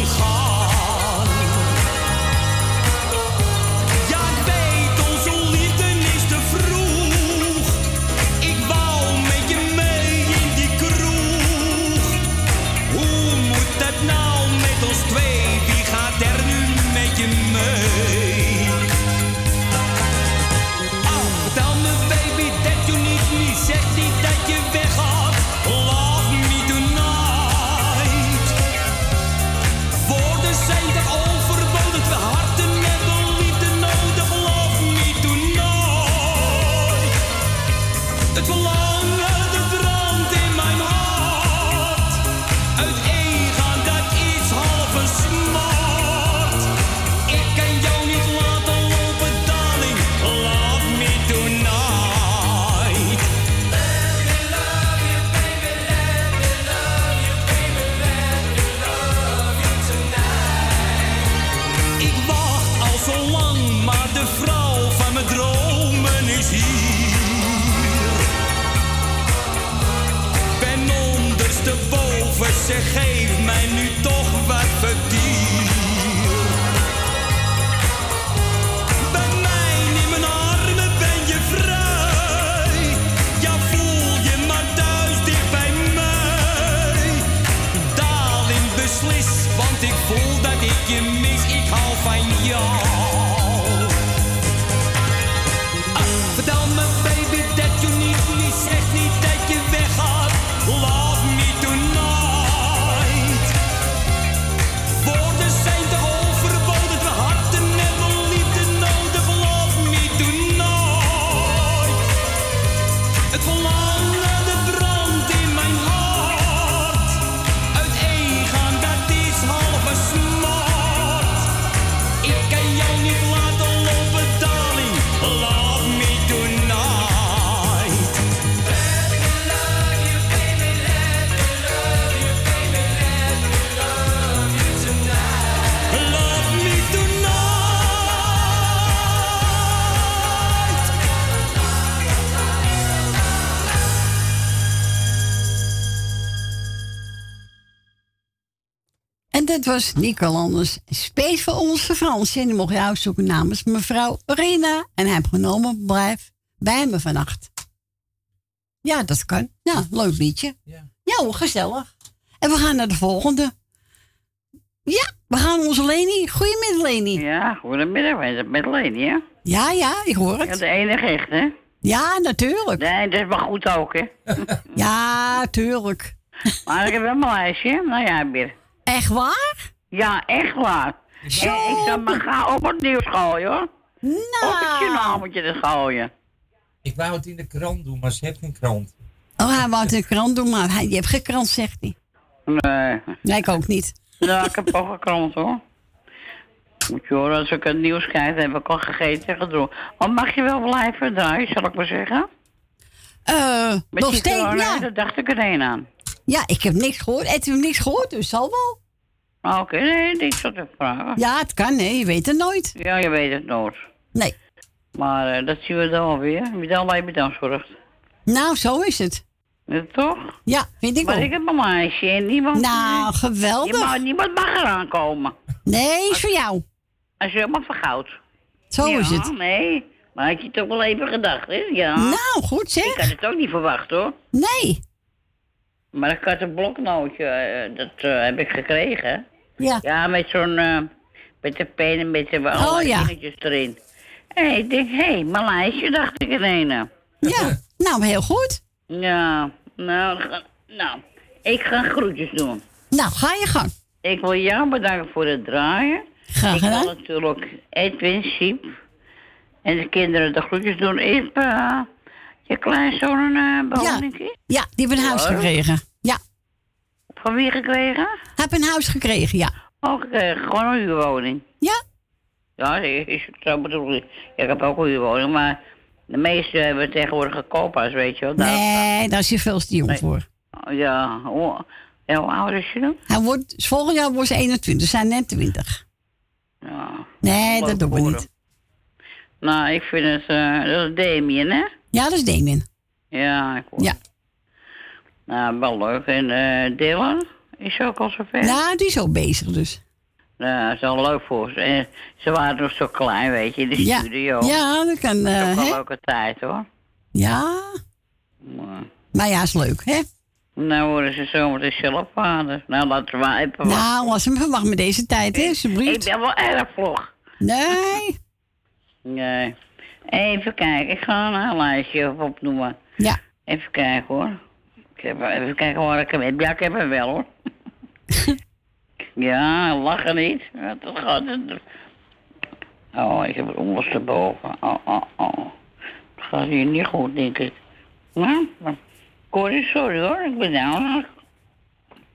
Speaker 9: maar thuis dicht bij mij. Darling, beslis, want ik voel dat ik je mis. Ik hou van jou. Dat
Speaker 1: was Nico Landers. Space voor onze Frans. En die mocht je uitzoeken namens mevrouw Rina. En hij heeft genomen, blijf bij me vannacht. Ja, dat kan. Ja, leuk liedje. Ja, hoor, gezellig. En we gaan naar de volgende. Ja, we gaan onze Leni. Goedemiddag, Leni.
Speaker 14: Ja, goedemiddag. Wij zijn met Leni, hè?
Speaker 1: Ja, ja, ik hoor het.
Speaker 14: Ja, de enige echt, hè?
Speaker 1: Ja, natuurlijk.
Speaker 14: Nee, dat is wel goed ook, hè?
Speaker 1: Ja, tuurlijk.
Speaker 14: Maar ik heb wel mijn lijstje. Nou ja, weer.
Speaker 1: Echt waar?
Speaker 14: Ja, echt waar.
Speaker 1: Zo.
Speaker 14: En ik zal maar gaan op het nieuws gooien, hoor.
Speaker 1: Nou.
Speaker 14: Op het journaal moet je het gooien.
Speaker 2: Ik wou het in de krant doen, maar ze heeft geen krant.
Speaker 1: Oh, hij wou het in de krant doen, maar hij, je hebt geen krant, zegt hij.
Speaker 14: Nee.
Speaker 1: Nee, ik ook niet.
Speaker 14: Ja, ik heb ook een krant, hoor. Moet je horen, als ik het nieuws krijg, heb ik al gegeten en gedronken. Maar mag je wel blijven draaien, zal ik maar zeggen?
Speaker 1: Eh, nog steeds,
Speaker 14: corona,
Speaker 1: ja.
Speaker 14: Daar dacht ik er een aan.
Speaker 1: Ja, ik heb niks gehoord. Heb je niks gehoord, dus zal wel.
Speaker 14: Ah, Oké, nee, niet zo te vragen.
Speaker 1: Ja, het kan, nee. Je weet het nooit.
Speaker 14: Ja, je weet het nooit.
Speaker 1: Nee.
Speaker 14: Maar eh, dat zien we dan. Wie dan bij dan zorgt.
Speaker 1: Nou, zo is het.
Speaker 14: Toch?
Speaker 1: Ja, vind ik
Speaker 14: maar
Speaker 1: ook.
Speaker 14: ik heb een meisje en niemand...
Speaker 1: Nou, geweldig.
Speaker 14: Niemand, niemand mag eraan komen.
Speaker 1: Nee, is voor jou.
Speaker 14: Als je helemaal vergoud.
Speaker 1: Zo
Speaker 14: ja,
Speaker 1: is het.
Speaker 14: nee. Maar had je toch wel even gedacht, hè? Ja.
Speaker 1: Nou, goed zeg.
Speaker 14: Ik had het ook niet verwacht, hoor.
Speaker 1: Nee.
Speaker 14: Maar ik had een bloknootje, eh, dat eh, heb ik gekregen.
Speaker 1: Ja.
Speaker 14: Ja, met zo'n... eh, met de pen en met de
Speaker 1: ja.
Speaker 14: dingetjes erin. En ik denk, hé, hey, lijstje, dacht ik ineens.
Speaker 1: Ja, nou, heel goed.
Speaker 14: Ja, nou, nou, ik ga groetjes doen.
Speaker 1: Nou, ga je gang.
Speaker 14: Ik wil jou bedanken voor het draaien.
Speaker 1: Graag
Speaker 14: Ik wil natuurlijk Edwin, Siep en de kinderen de groetjes doen. Is eh, je kleinzoon een uh, behandeling?
Speaker 1: Ja, die heeft een huis gekregen. Ja.
Speaker 14: Van wie gekregen?
Speaker 1: Heb een huis gekregen, ja.
Speaker 14: Oh, gekregen. Gewoon een huurwoning.
Speaker 1: Ja?
Speaker 14: Ja, is zo bedoel ik. Ja, ik heb ook een huurwoning, maar de meeste hebben tegenwoordig een koophuis, weet je wel. Daar-
Speaker 1: Nee, daar is je veel te jong voor.
Speaker 14: Ja, hoe, ja, hoe oud is je dan?
Speaker 1: Hij wordt, volgend jaar wordt ze 21, ze zijn net 20.
Speaker 14: Ja.
Speaker 1: Nee, dat doen we niet.
Speaker 14: Nou, ik vind het, eh dat is Damien, hè?
Speaker 1: Ja, dat is Damien.
Speaker 14: Ja, ik hoor.
Speaker 1: Ja.
Speaker 14: Nou, wel leuk. En eh Dylan is ook al zover?
Speaker 1: Nou, die is ook bezig dus.
Speaker 14: Ja, dat is wel leuk voor ze. En ze waren nog zo klein, weet je, in de
Speaker 1: Ja.
Speaker 14: studio.
Speaker 1: Ja, dat kan,
Speaker 14: Dat is
Speaker 1: eh,
Speaker 14: ook een leuke tijd, hoor.
Speaker 1: Ja,
Speaker 14: Maar,
Speaker 1: maar ja, is leuk, hè?
Speaker 14: nou worden ze zometeen zelf vader. Nou, laten we maar even wachten.
Speaker 1: Nou, als hem verwacht met deze tijd, hè,
Speaker 14: Ik
Speaker 1: alsjeblieft.
Speaker 14: ben wel erg vlog.
Speaker 1: Nee.
Speaker 14: Nee. Even kijken, ik ga een lijstje opnoemen.
Speaker 1: Ja.
Speaker 14: Even kijken hoor. Ik heb, even kijken waar ik hem heb. Ja, ik heb hem wel hoor. ja, lachen niet. Dat gaat het. Oh, ik heb het ondersteboven. Oh, oh, oh. Dat gaat hier niet goed, denk ik. Nou, Corrie, sorry hoor, ik ben nou.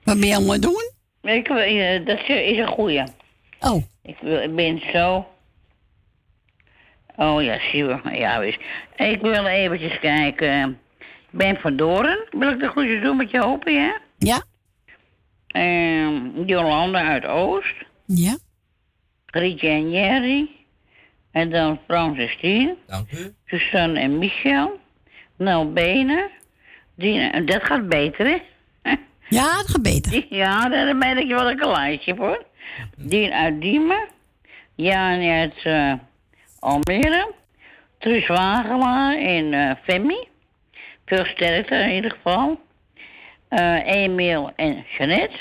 Speaker 1: Wat ben je allemaal doen?
Speaker 14: Ik, eh, dat is een goeie.
Speaker 1: Oh.
Speaker 14: Ik, wil, ik ben zo. Oh ja, zie je. Ja, wist. Ik wil eventjes kijken. Ben van Doren. Wil ik de groetjes doen met je hopen, ja?
Speaker 1: Ja.
Speaker 14: Ehm Jolanda uit Oost.
Speaker 1: Ja.
Speaker 14: Grietje en Jerry. En dan Frans en Stien.
Speaker 2: Dank u.
Speaker 14: Suzanne en Michel. Nel Benen. Dina, en dat gaat beter, hè?
Speaker 1: Ja, dat gaat beter.
Speaker 14: Ja, dan ben ik wel een lijstje voor. Dien uit Diemen. Jan uit eh, Almere. Truus Wagelaar en eh Femi. Veel sterkte in ieder geval. Eh Emiel en Jeannette.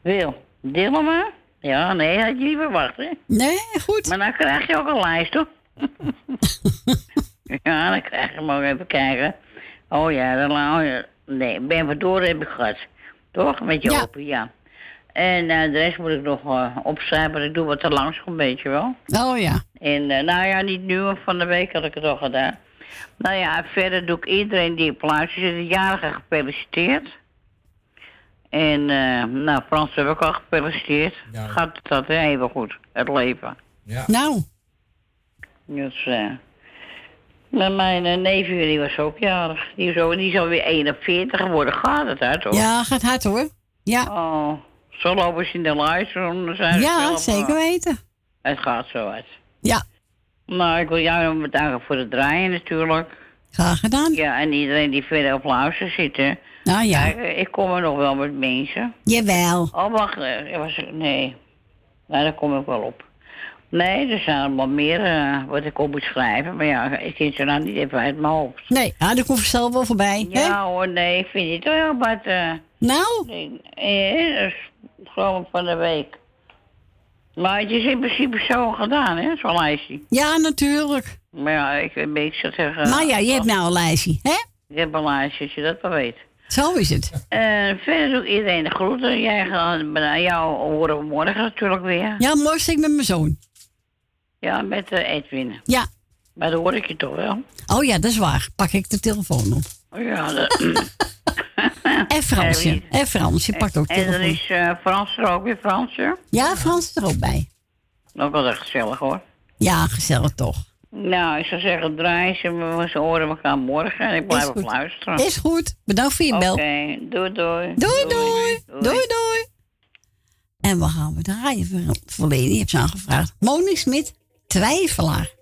Speaker 14: Wil Dillema. Ja, nee, had je niet verwacht, hè?
Speaker 1: Nee, goed.
Speaker 14: Maar dan krijg je ook een lijst, hoor. ja, dan krijg je hem ook even kijken. Oh ja, dan oh ja. Nee, Ben Verdoren heb ik gehad. Toch? Met je
Speaker 1: Ja.
Speaker 14: open, ja. En eh, de rest moet ik nog eh, opschrijven, want ik doe wat te langs, een beetje wel.
Speaker 1: Oh ja.
Speaker 14: En eh, nou ja, niet nu, maar van de week had ik het al gedaan. Nou ja, verder doe ik iedereen die op luistert, zit, de jarige gefeliciteerd. En eh, nou, Frans heb ik al gefeliciteerd. Gaat het dat hè? even goed, het leven.
Speaker 2: Ja.
Speaker 1: Nou.
Speaker 14: Dus, eh maar mijn neefje die was ook jarig. Die is, ook, die is alweer 41 geworden. Gaat het uit hoor?
Speaker 1: Ja, gaat hard hoor. Ja.
Speaker 14: Oh, zo lopen ze in de lijst. zijn ze
Speaker 1: Ja,
Speaker 14: zelf,
Speaker 1: zeker
Speaker 14: eh,
Speaker 1: weten.
Speaker 14: Het gaat zo uit.
Speaker 1: Ja.
Speaker 14: Nou, ik wil jou bedanken voor het draaien natuurlijk.
Speaker 1: Graag gedaan.
Speaker 14: Ja, en iedereen die verder op luister zit. hè.
Speaker 1: Nou ja.
Speaker 14: Eh, ik kom er nog wel met mensen.
Speaker 1: Jawel.
Speaker 14: Oh, wacht. eh, Was, nee. Nou, daar kom ik wel op. Nee, er zijn allemaal meer eh, wat ik op moet schrijven. Maar ja, ik ken ze nou niet even uit mijn hoofd.
Speaker 1: Nee, ah, daar komt vanzelf wel voorbij. hè?
Speaker 14: Ja hoor, nee, ik vind het wel wat... eh
Speaker 1: Nou?
Speaker 14: nee, eh, dat is gewoon van de week. Maar het is in principe zo gedaan, hè, zo'n lijstje.
Speaker 1: Ja, natuurlijk.
Speaker 14: Maar ja, ik, ik zou zeggen...
Speaker 1: maar ja, je hebt nou een lijstje, hè?
Speaker 14: Ik heb een lijstje, als je dat wel weet.
Speaker 1: Zo is het.
Speaker 14: En verder doe ik iedereen de groeten. Jij gaat bij jou horen morgen natuurlijk weer.
Speaker 1: Ja, morgen zit ik met mijn zoon.
Speaker 14: Ja, met Edwin.
Speaker 1: Ja.
Speaker 14: Maar dan hoor ik je toch wel.
Speaker 1: Oh ja, dat is waar. Pak ik de telefoon op.
Speaker 14: Oh Ja, dat...
Speaker 1: En Fransje. En Fransje pakt ook de
Speaker 14: En dan
Speaker 1: telefoon.
Speaker 14: is eh, Frans er ook weer, Fransje.
Speaker 1: Ja, Frans er ook bij.
Speaker 14: Ook wel gezellig hoor.
Speaker 1: Ja, gezellig toch.
Speaker 14: Nou, ik zou zeggen, draai ze, we horen elkaar morgen en ik blijf op luisteren.
Speaker 1: Is goed. Bedankt voor je
Speaker 14: Oké,
Speaker 1: bel.
Speaker 14: doei doei.
Speaker 1: Doei, doei. Doei, doei. En we gaan we draaien voor, Leni. Je hebt ze aangevraagd. Monique Smit, twijfelaar.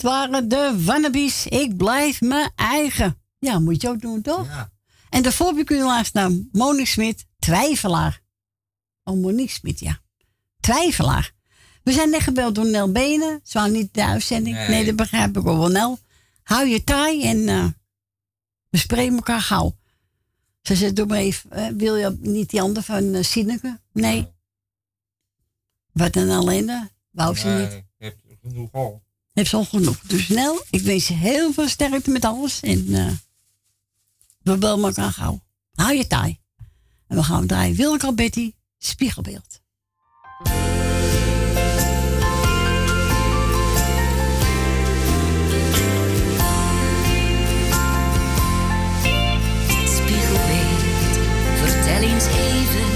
Speaker 1: Dit waren de Wannabies. Ik blijf mijn eigen. Ja, moet je ook doen, toch?
Speaker 2: Ja.
Speaker 1: En je luisteren naar Monique Smit, Twijfelaar. Oh, Monique Smit, ja. Twijfelaar. We zijn net gebeld door Nel Benen. Ze waren niet de uitzending. Nee.
Speaker 2: Nee.
Speaker 1: dat begrijp ik ook wel, Nel. Hou je taai en eh, we spreken elkaar gauw. Ze zei, doe maar even, eh, wil je niet die ander van uh, Sineke? Nee. Wat een ellende. Wou ze niet.
Speaker 2: Nee, heb genoeg al.
Speaker 1: Heeft ze al genoeg. Dus snel, ik wens je heel veel sterkte met alles. En eh, we bellen elkaar gauw. Hou je taai. En we gaan draaien al Betty, Spiegelbeeld.
Speaker 15: Spiegelbeeld, vertel eens even.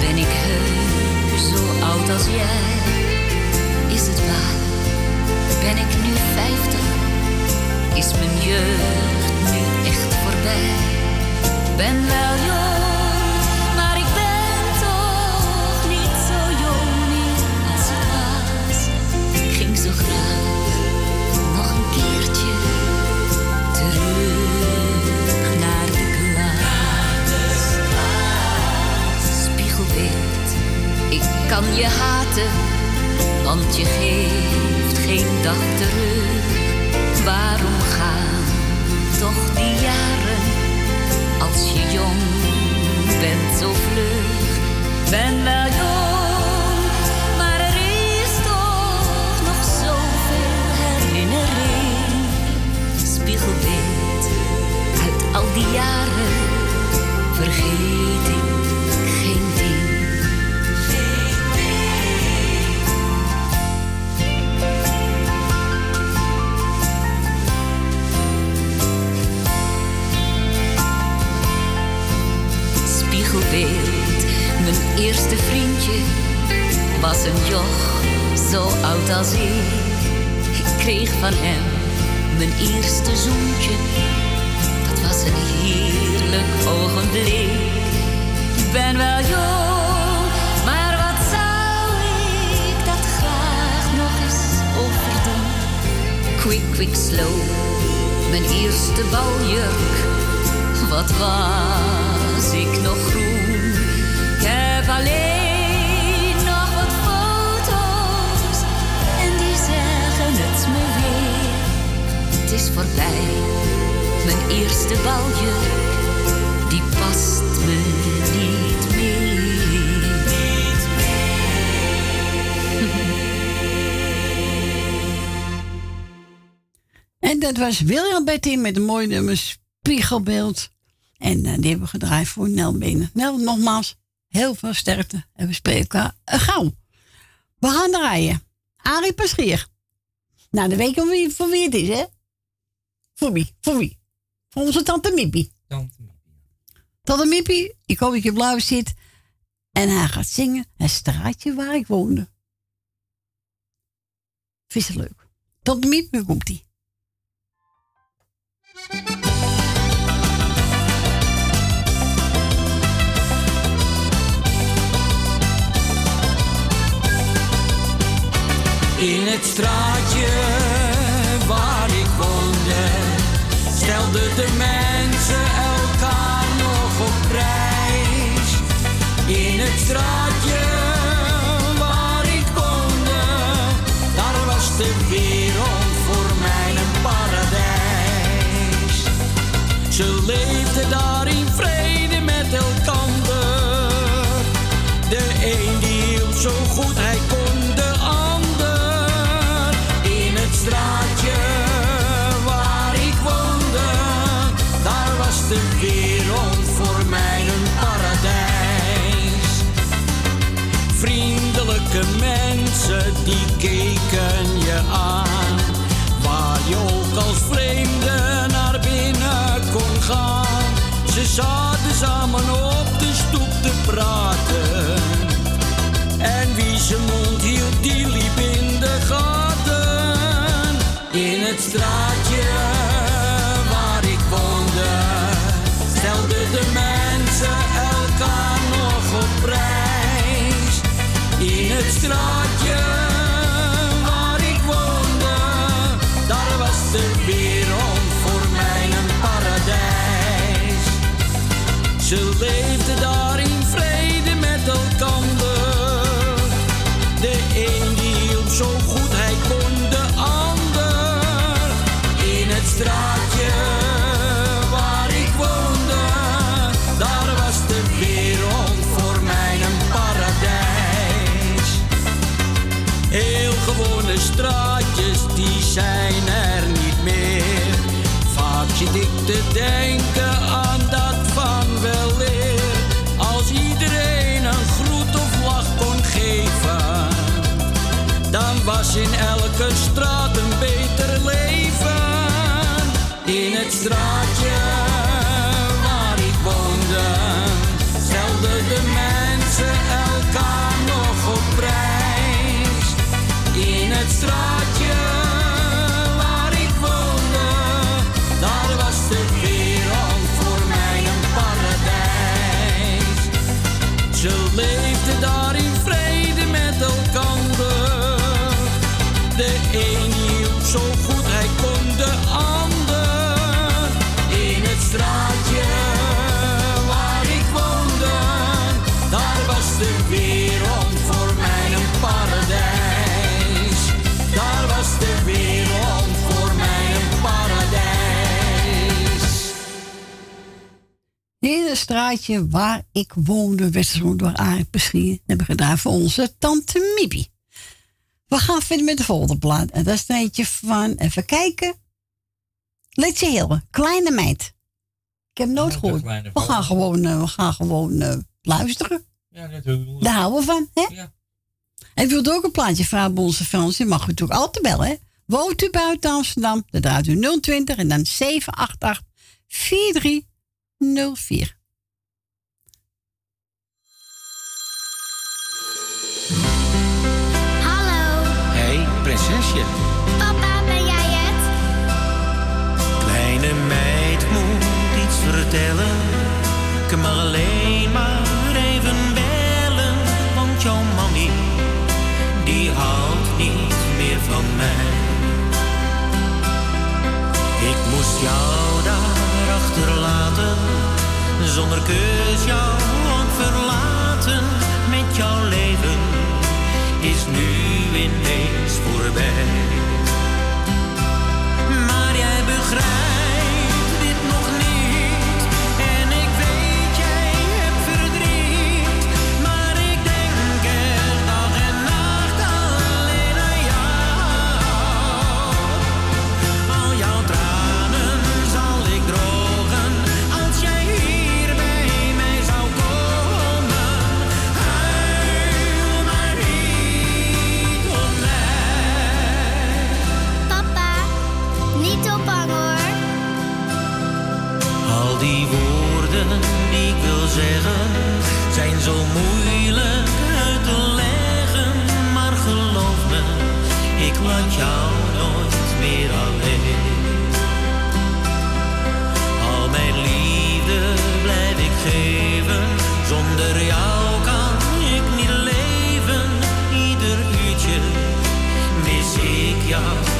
Speaker 15: Ben ik heus zo oud als jij? Is het waar? Ben ik nu vijftig? Is mijn jeugd nu echt voorbij? Ben wel jong, maar ik ben toch niet zo jong meer als ik was. Ik ging zo graag nog een keertje terug naar de klas. Spiegelbeeld, ik kan je haten, want je geeft geen dag terug. Waarom gaan toch die jaren als je jong bent zo vlug? Ben wel jong, maar er is toch nog zoveel herinnering. Spiegelbeeld uit al die jaren vergeet ik eerste vriendje was een joch zo oud als ik. Ik kreeg van hem mijn eerste zoentje. Dat was een heerlijk ogenblik. Ik ben wel jong, maar wat zou ik dat graag nog eens overdoen? Quick, quick, slow, mijn eerste baljurk. Wat was ik nog groen? Alleen nog wat foto's en die zeggen het me weer. Het is voorbij, mijn eerste baljurk, die past me niet meer. Niet
Speaker 1: En dat was William Betty met een mooi nummer Spiegelbeeld. En eh, die hebben we gedraaid voor Nel. Nel, nogmaals, heel veel sterkte. En we spreken elkaar eh, gauw. We gaan draaien. Arie Paschier. Nou, dan weet wel wie, voor wie het is, hè? Voor wie? Voor wie? Voor onze tante Miepie.
Speaker 2: Tante
Speaker 1: Tante Miepie, ik hoop dat je blauw zit. En hij gaat zingen het straatje waar ik woonde. Vind je het leuk? Tante Miepie, hoe
Speaker 3: In het straatje waar ik woonde, stelden de mensen elkaar nog op prijs. In het straatje waar ik woonde, daar was de wereld voor mij een paradijs. Mensen die keken je aan, waar je ook als vreemde naar binnen kon gaan. Ze zaten samen op de stoep te praten. En wie zijn mond hield, die liep in de gaten. In het straatje In in elke straat een beter leven. In het straatje straatje waar ik woonde,
Speaker 1: werd gezongen door Arie Peschier. hebben we gedaan voor onze tante Miepie. We gaan verder met de volgende plaat. En dat is een eentje van, even kijken. Letje Hillen, Kleine Meid. Ik heb nooit gehoord.
Speaker 2: kleine
Speaker 1: We gaan gewoon, eh, we gaan gewoon eh, luisteren.
Speaker 2: Ja, natuurlijk.
Speaker 1: Daar houden we van, hè?
Speaker 2: Ja.
Speaker 1: En wilt ook een plaatje vragen bij onze Frans? Je mag u natuurlijk altijd bellen, hè? Woont u buiten Amsterdam? Dan draait u 020 en dan 788 4304.
Speaker 8: Prinsesje.
Speaker 16: Papa, ben jij het?
Speaker 8: Kleine meid moet iets vertellen. Ik mag alleen maar even bellen. Want jouw mammy, die houdt niet meer van mij. Ik moest jou daar achterlaten. Zonder kus jou ook verlaten. Met jouw leven is nu ineens voorbij. Maar die ik wil zeggen zijn zo moeilijk uit te leggen. Maar geloof me, ik laat jou nooit meer alleen. Al mijn liefde blijf ik geven. Zonder jou kan ik niet leven. Ieder uurtje mis ik jou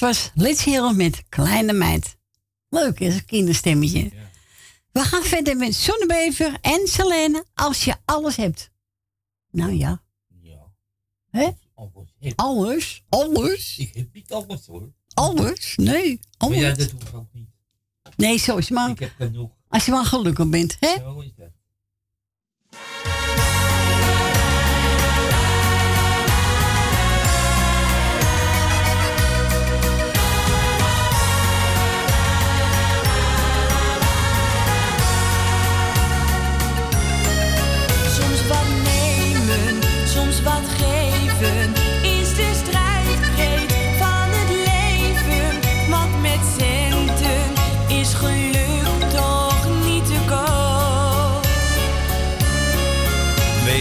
Speaker 1: was Lits Hero met Kleine Meid. Leuk is een kinderstemmetje. We gaan verder met Zonnebever en Selene als je alles hebt. Nou ja. Hè? Alles? Alles?
Speaker 2: Ik heb niet alles hoor.
Speaker 1: Alles? Nee.
Speaker 2: Maar
Speaker 1: Alles.
Speaker 2: ja, dat hoeft ook niet.
Speaker 1: Nee, zo is maar.
Speaker 2: Ik heb genoeg.
Speaker 1: Als je maar gelukkig bent, hè?
Speaker 2: Zo is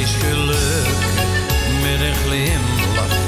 Speaker 11: is geluk met een
Speaker 17: glimlach.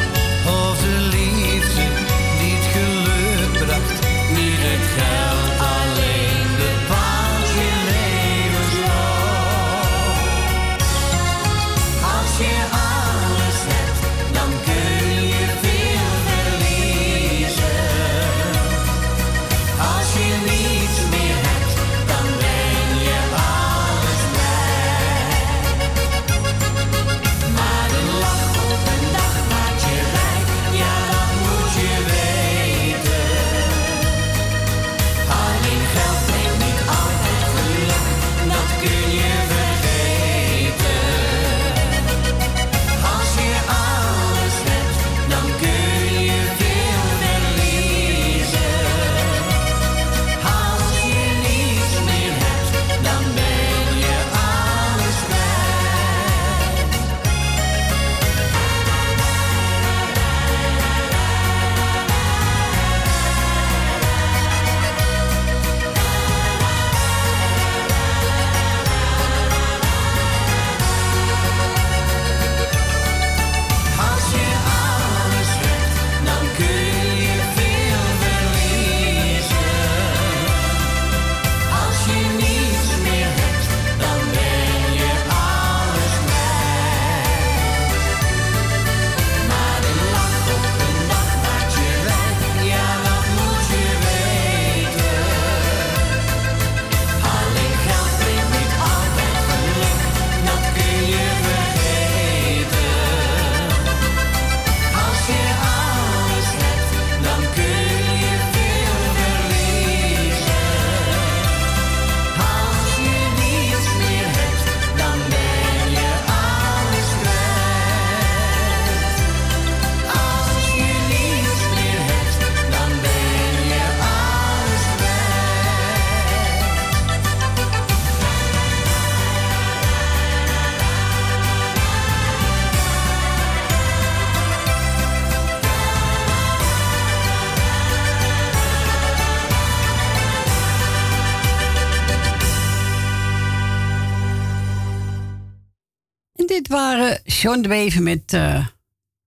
Speaker 17: John met eh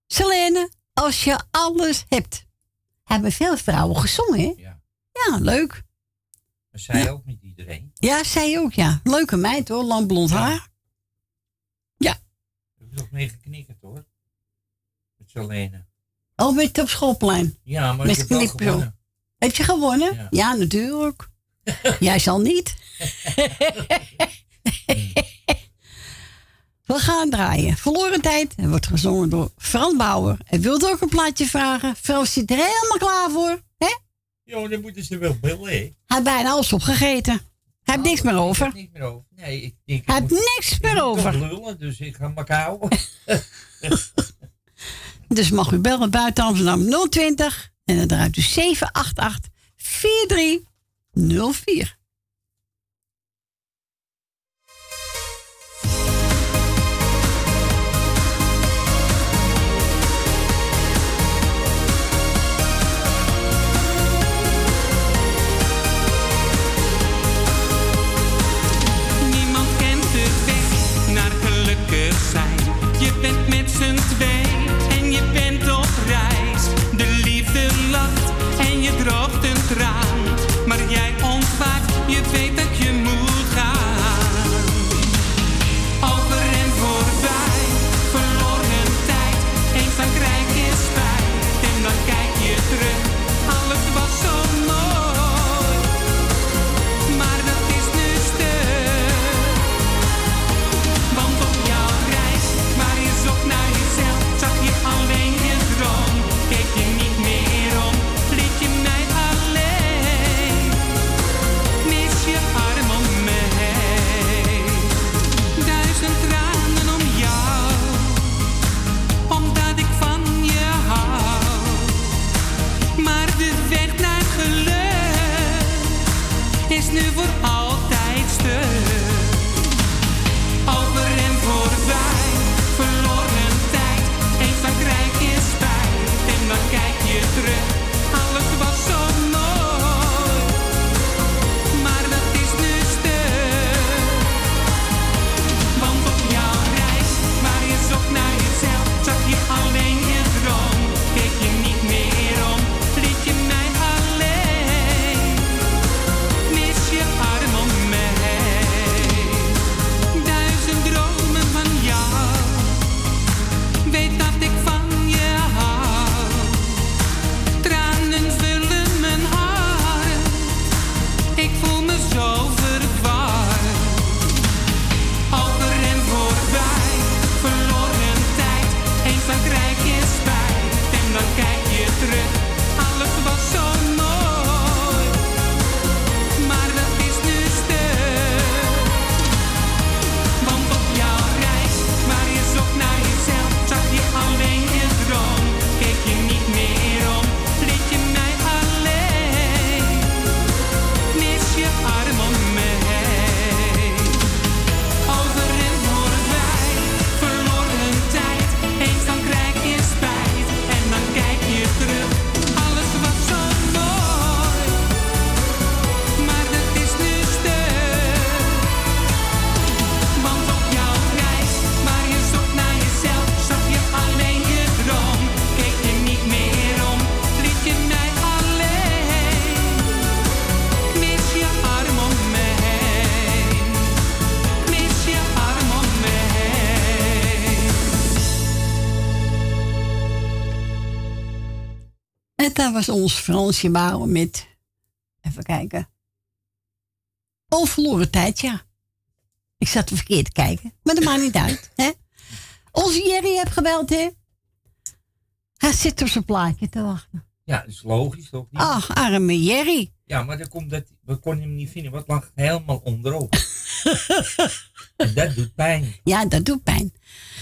Speaker 17: Selene. Als je alles hebt. Hebben veel vrouwen gezongen, hè?
Speaker 2: Ja.
Speaker 17: Ja, leuk.
Speaker 2: Maar zij
Speaker 17: Ja.
Speaker 2: ook niet iedereen.
Speaker 17: Ja, zij ook, ja. Leuke meid, hoor. Lang blond haar.
Speaker 2: Ik heb nog mee geknikkerd hoor. Met Selene.
Speaker 17: Oh, met op schoolplein.
Speaker 2: Ja, maar
Speaker 17: Met
Speaker 2: ik heb gewonnen.
Speaker 17: Heb je gewonnen?
Speaker 2: Ja.
Speaker 17: Ja, natuurlijk. Jij zal niet. We gaan draaien. Verloren tijd. En wordt gezongen door Fran Bauer. En wilt ook een plaatje vragen? Frans zit er helemaal klaar voor. Hè?
Speaker 2: Jo, dan moeten ze wel bellen, hè?
Speaker 17: Hij heeft bijna alles opgegeten. Hij heeft niks meer over.
Speaker 2: Niet meer over. Nee, ik denk...
Speaker 17: Hij
Speaker 2: ik
Speaker 17: heeft niks
Speaker 2: ik
Speaker 17: meer over.
Speaker 2: lullen, dus ik ga maar houden.
Speaker 17: Dus mag u bellen buiten Amsterdam 020 en dan draait u 788 4304. Ons Fransje Bauer met, even kijken. Oh, verloren tijd, ja. Ik zat verkeerd te kijken, maar dat maakt niet uit. Hè? Onze Jerry heeft gebeld, hè? Hij zit op zijn plaatje te wachten.
Speaker 2: Ja, dat is logisch toch? niet?
Speaker 17: Ach, arme Jerry.
Speaker 2: Ja, maar dan komt dat, we konden hem niet vinden, wat lag helemaal onderop. en dat doet pijn.
Speaker 17: Ja, dat doet pijn.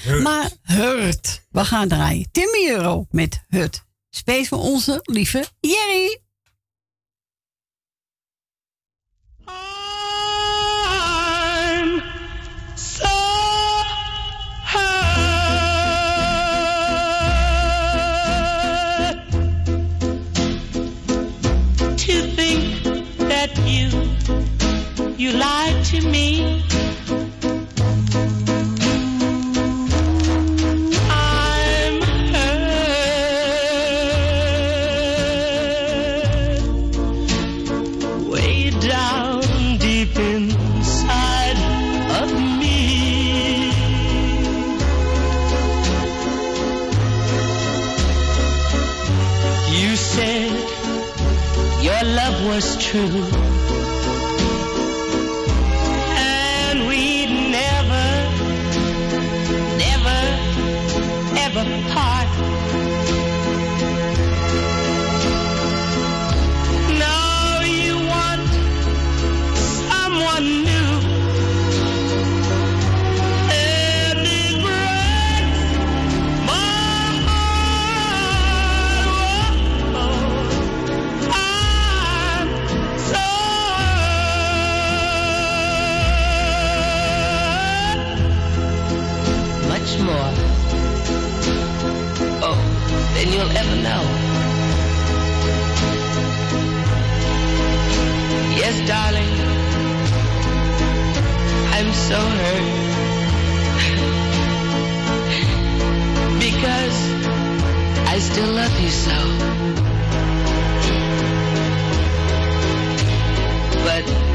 Speaker 2: Hurt.
Speaker 17: Maar Hurt. We gaan draaien. Timmy Euro met Hurt. Space voor onze lieve Jerry.
Speaker 18: You lied to me.
Speaker 19: to Yes, darling. I'm so hurt. because I still love you so. But,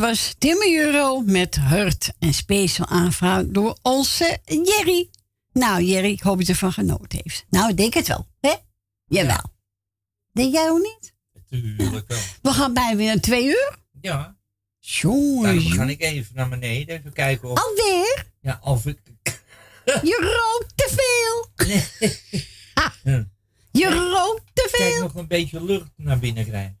Speaker 1: was Timmy Euro met Hurt. En speciaal aanvraag door onze Jerry. Nou, Jerry, ik hoop dat je ervan genoten heeft. Nou, ik denk het wel, hè? Jawel. Denk jij ook niet?
Speaker 2: Tuurlijk wel.
Speaker 1: We gaan bijna weer naar twee uur.
Speaker 2: Ja.
Speaker 1: Jongen,
Speaker 2: Daarom ga
Speaker 1: jongen.
Speaker 2: ik even naar beneden. Even kijken of...
Speaker 1: Alweer?
Speaker 2: Ja, of ik...
Speaker 1: Je rookt te veel. Je rookt te
Speaker 2: Kijk
Speaker 1: veel.
Speaker 2: nog een beetje lucht naar binnen krijgen.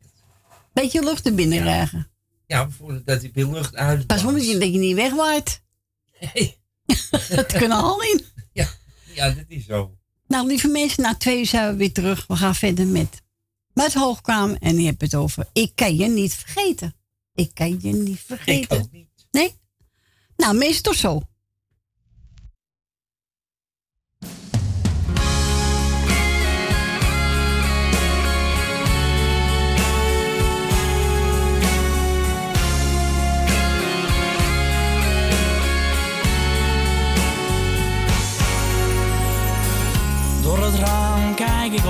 Speaker 1: Beetje lucht er binnen krijgen.
Speaker 2: Ja, voordat ik weer lucht uit.
Speaker 1: Pas op dat je niet wegwaait. dat kunnen al in.
Speaker 2: Ja, ja, dat is zo.
Speaker 1: Nou, lieve mensen, na twee uur zijn we weer terug. We gaan verder met, met Hoogkamer. En je hebt het over Ik kan je niet vergeten. Ik kan je niet vergeten.
Speaker 2: Ik ook niet.
Speaker 1: Nee? Nou, meestal toch zo.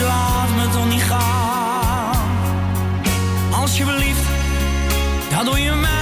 Speaker 8: Laat me toch niet gaan. Alsjeblieft, dat doe je mij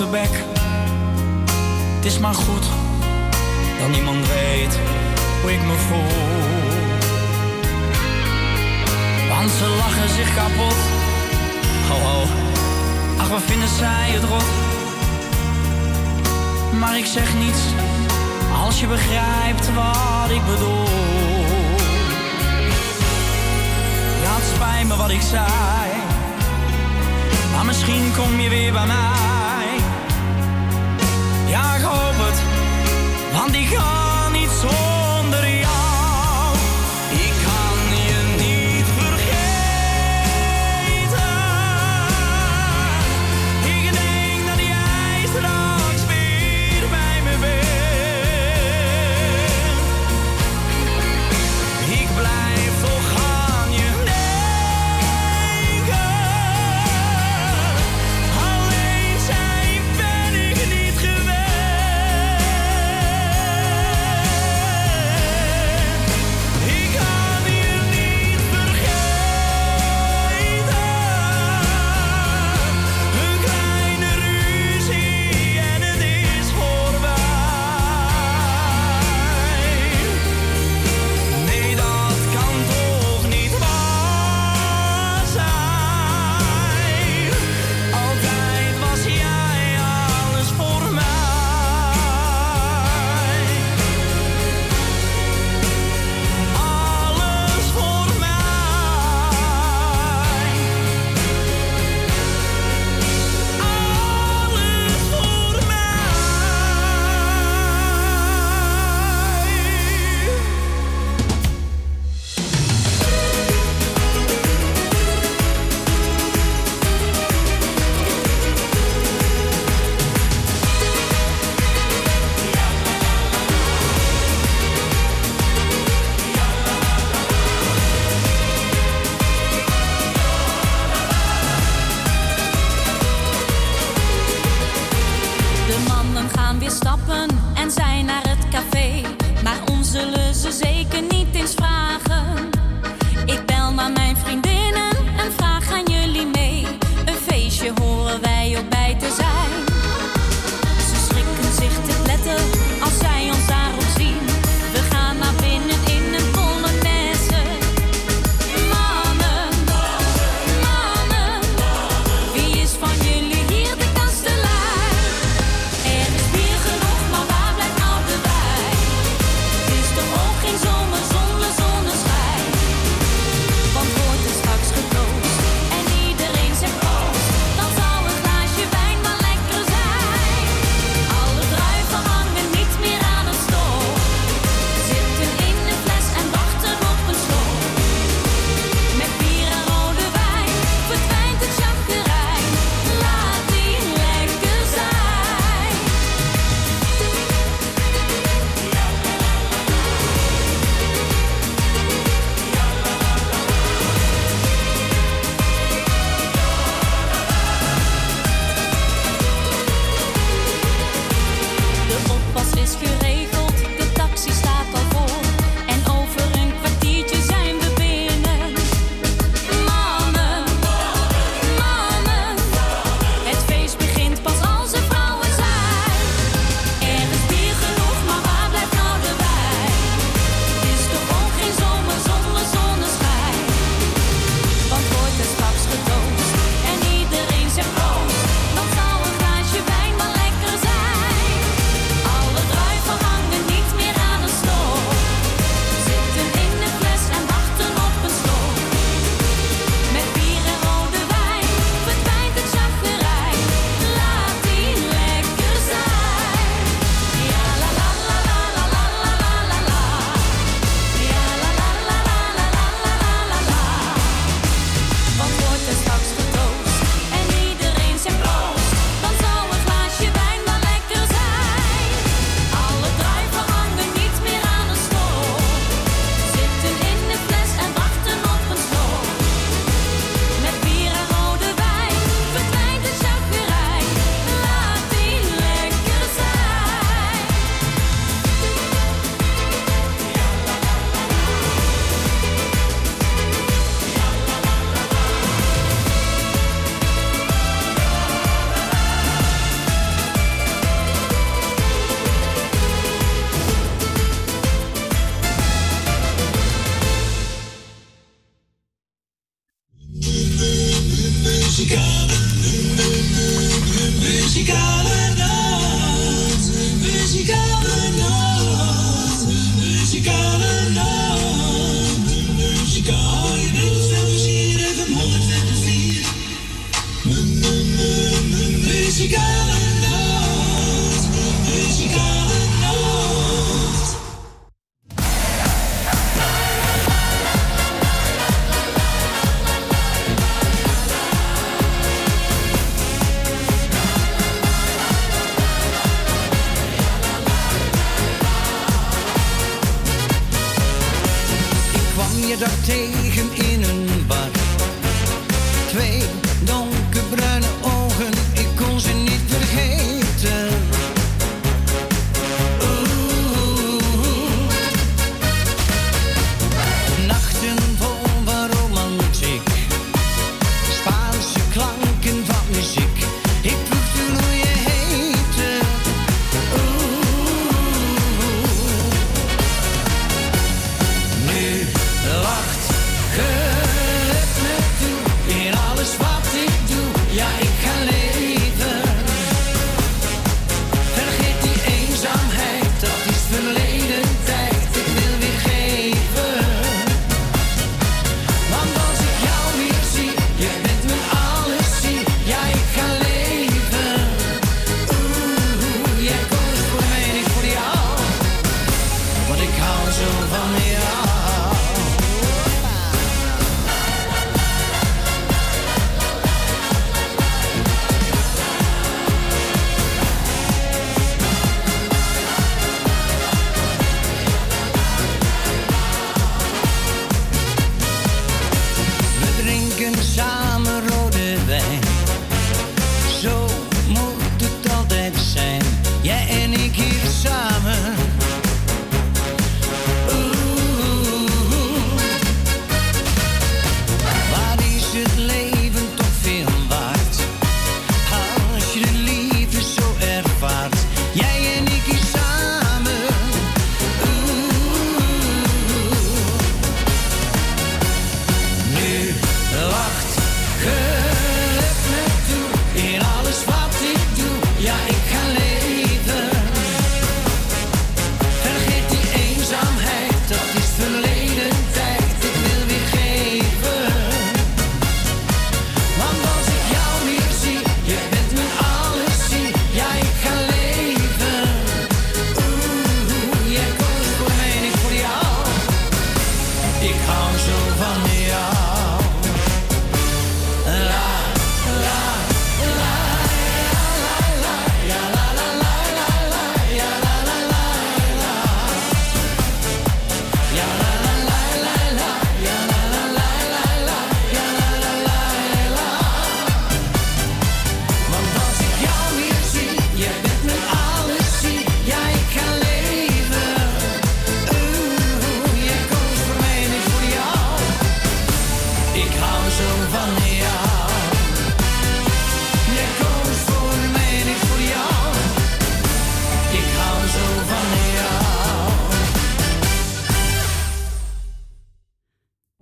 Speaker 8: grote bek. Het is maar goed dat niemand weet hoe ik me voel. Want ze lachen zich kapot. Ho ho, ach wat vinden zij het rot? Maar ik zeg niets als je begrijpt wat ik bedoel. Ja, het spijt me wat ik zei. Maar misschien kom je weer bij mij. Want ik ga niet zonder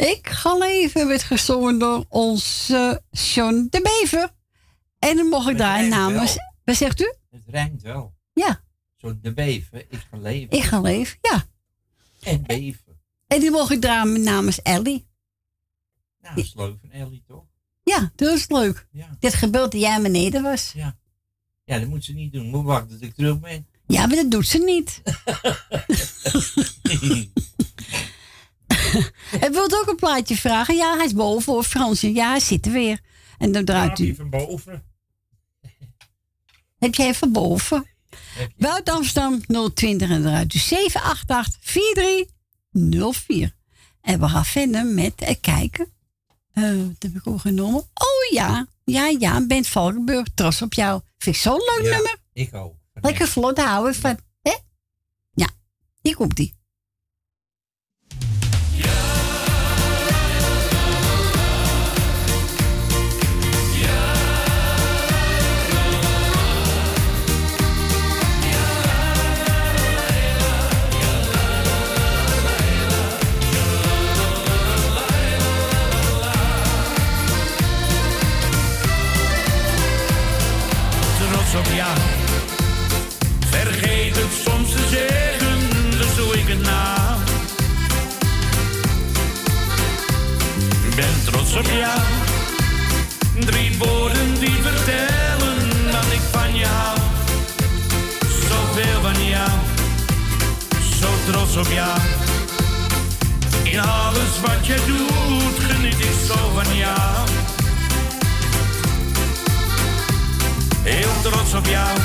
Speaker 8: Ik ga leven
Speaker 1: werd gezongen door onze John de Bever. En dan mocht ik daar namens...
Speaker 2: wel.
Speaker 1: Wat zegt u?
Speaker 2: Het rijmt wel.
Speaker 1: Ja,
Speaker 2: Zo de beven, ik ga leven.
Speaker 1: ik ga leven, ja.
Speaker 2: En beven.
Speaker 1: En die mocht ik draaien namens Ellie.
Speaker 2: Nou, dat is leuk van Ellie, toch?
Speaker 1: Ja, dat is leuk.
Speaker 2: Ja.
Speaker 1: Dit gebeurt dat jij beneden was.
Speaker 2: Ja. Ja, dat moet ze niet doen. Moet wachten tot ik terug ben.
Speaker 1: Ja, maar dat doet ze niet. Hij wilt ook een plaatje vragen. Ja, hij is boven of Fransje. Ja, hij zit er weer. En dan draait u.
Speaker 2: van boven.
Speaker 1: Heb jij van boven? Buiten Amsterdam 020 en eruit u 788 4304. En we gaan verder met eh, kijken. Eh, wat heb ik ook genomen? Oh ja, ja, ja, Bent Valkenburg, trots op jou. Vind ik zo'n leuk
Speaker 2: Ja,
Speaker 1: nummer.
Speaker 2: ik ook.
Speaker 1: Lekker vlot houden van, hè? Ja, hier komt die.
Speaker 20: trots op jou. Drie woorden die vertellen dat ik
Speaker 9: van je hou. Zoveel van jou, zo trots op jou. In alles wat je doet, geniet ik zo van jou. Heel trots op jou.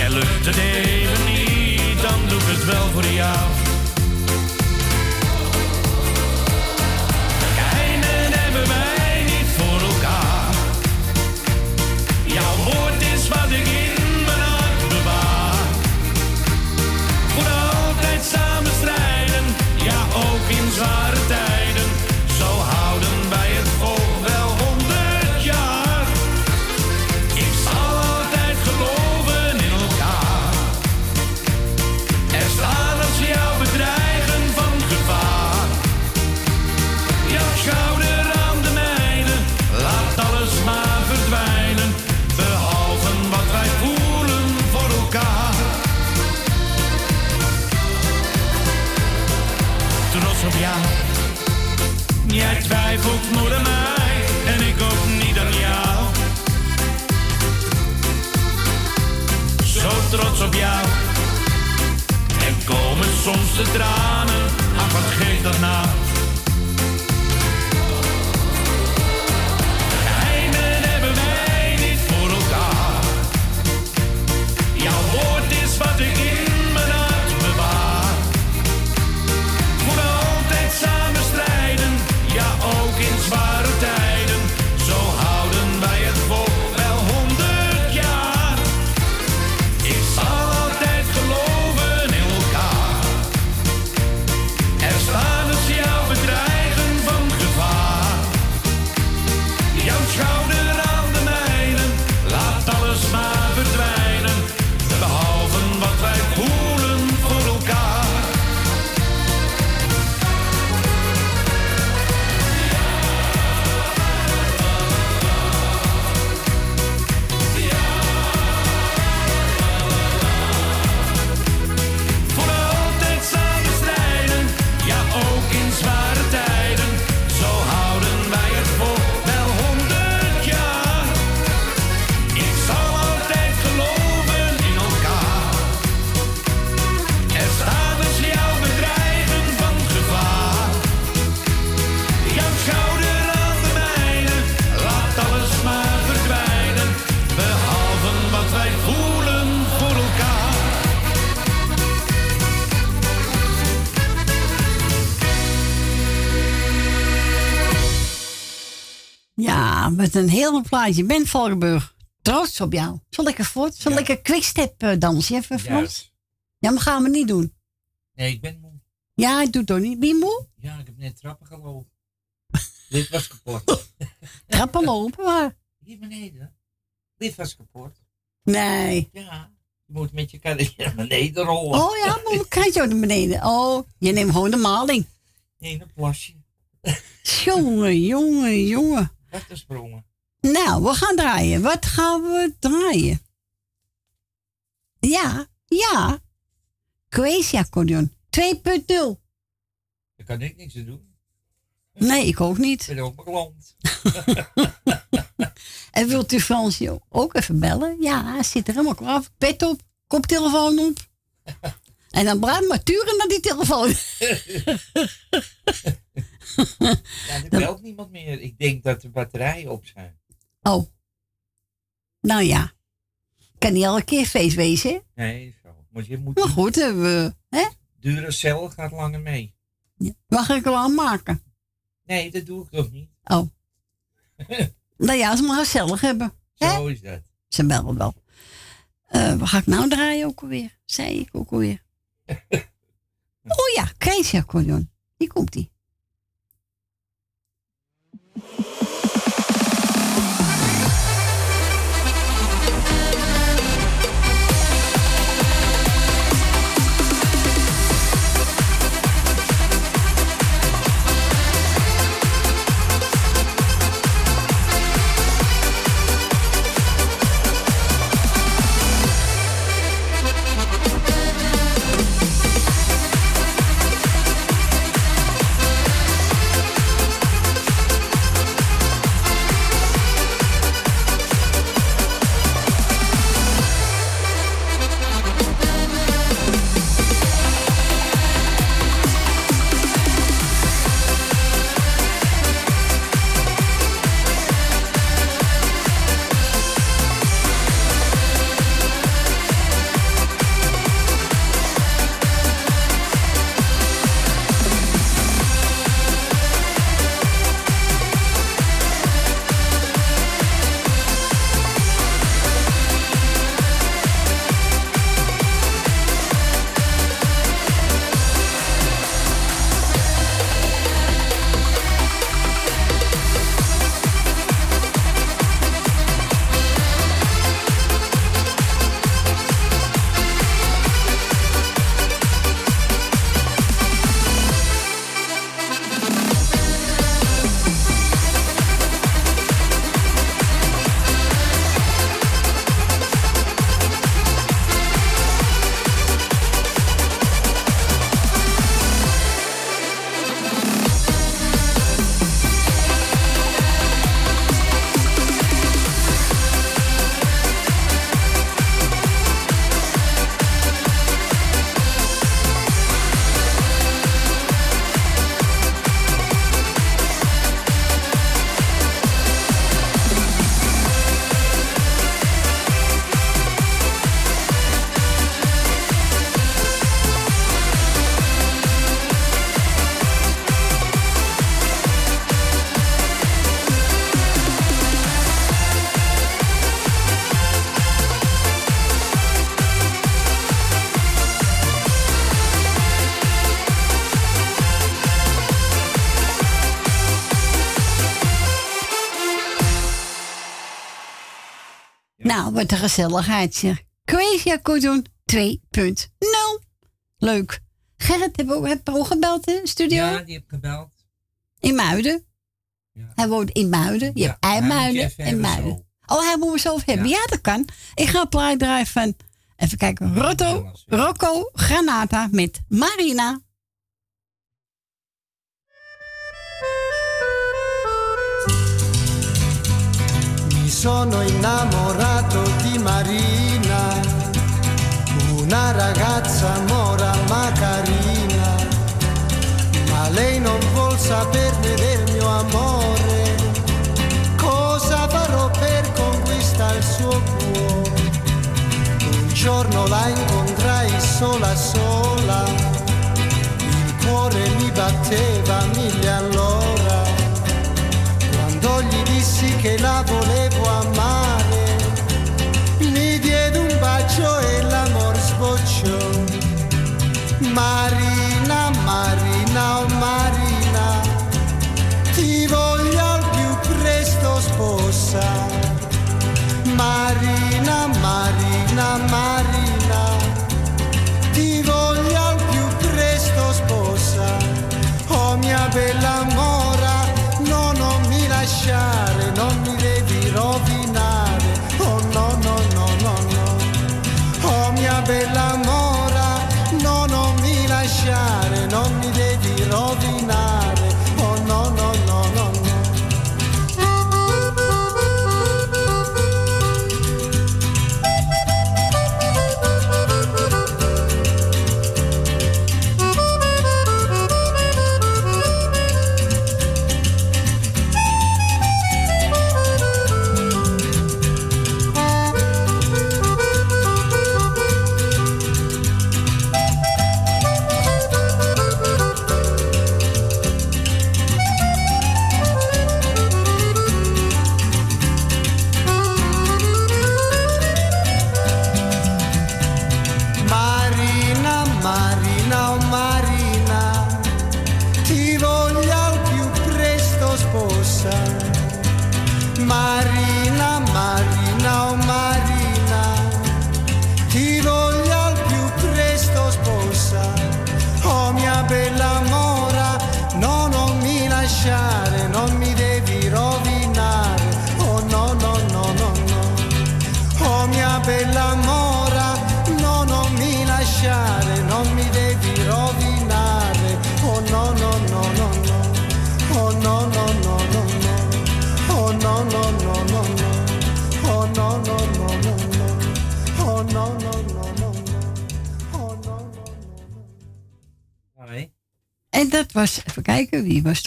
Speaker 9: En lukt het even niet, dan doe ik het wel voor jou. Soms de tranen, ach wat geeft dat nou?
Speaker 1: Ja, met een heel plaatje. Ben Valkenburg, trots op jou. Zal ik er voort? Zal ik een quickstep eh, dansje even, Frans? Ja, maar gaan we niet doen.
Speaker 2: Nee, ik ben moe.
Speaker 1: Ja, ik doe het toch niet. Ben je moe?
Speaker 2: Ja, ik heb net trappen gelopen. Dit was kapot.
Speaker 1: Trappen lopen, maar.
Speaker 2: Hier beneden. Dit was kapot.
Speaker 1: Nee.
Speaker 2: Ja, je moet met je karretje naar beneden rollen.
Speaker 1: Oh ja, maar hoe krijg je naar beneden? Oh, je neemt gewoon de maling.
Speaker 2: Nee, een plasje.
Speaker 1: Jongen, jongen, jongen.
Speaker 2: Wat een sprongen.
Speaker 1: Nou, we gaan draaien. Wat gaan we draaien? Ja, ja. Crazy accordeon 2.0.
Speaker 2: Daar kan ik niks aan doen.
Speaker 1: Nee, ik ook niet.
Speaker 2: Ik ben ook mijn klant.
Speaker 1: En wilt u Fransje ook even bellen? Ja, hij zit er helemaal klaar. voor. Pet op, koptelefoon op. En dan bruin maar turen naar die telefoon.
Speaker 2: Ja, er belt niemand meer. Ik denk dat de batterijen op zijn.
Speaker 1: Oh. Nou ja. Kan niet elke keer feest wezen, hè?
Speaker 2: Nee, zo. Maar je moet
Speaker 1: Maar goed, we, hè?
Speaker 2: dure cel gaat langer mee.
Speaker 1: Mag ik wel aanmaken?
Speaker 2: Nee, dat doe ik toch niet.
Speaker 1: Oh. nou ja, ze maar gezellig hebben.
Speaker 2: Zo is dat.
Speaker 1: Ze bellen wel. Eh wat ga ik nou draaien ook alweer? Zei ik ook alweer. oh ja, Crazy accordeon. Hier komt
Speaker 3: you Wat een gezelligheidje. Crazy Accordeon 2.0. Leuk. Gerrit, heb ook gebeld in de studio?
Speaker 2: Ja, die heb gebeld.
Speaker 3: In Muiden? Hij woont in Muiden. Je hebt
Speaker 2: even
Speaker 3: en Muiden. Oh, hij moet me zelf hebben. Ja. dat kan. Ik ga een plaat draaien van, even kijken, Rotto, Rocco Granata met Marina.
Speaker 21: Sono innamorato di Marina, una ragazza mora ma carina, ma lei non vuol saperne del mio amore. Cosa farò per conquistare il suo cuore? Un giorno la incontrai sola sola, il cuore mi batteva mille all'ora. Quando gli dissi che la volevo Marina, Marina, oh Marina, ti voglio al più presto sposa. Marina, Marina, Marina, ti voglio al più presto sposa. Oh mia bella mora, no, non mi lasciare,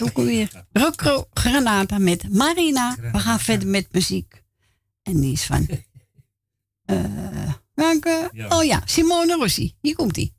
Speaker 3: ook alweer? Rocco Granata met Marina. We gaan verder met muziek. En die is van... eh welke?
Speaker 1: Ja.
Speaker 3: Oh ja, Simone Rossi. Hier komt ie.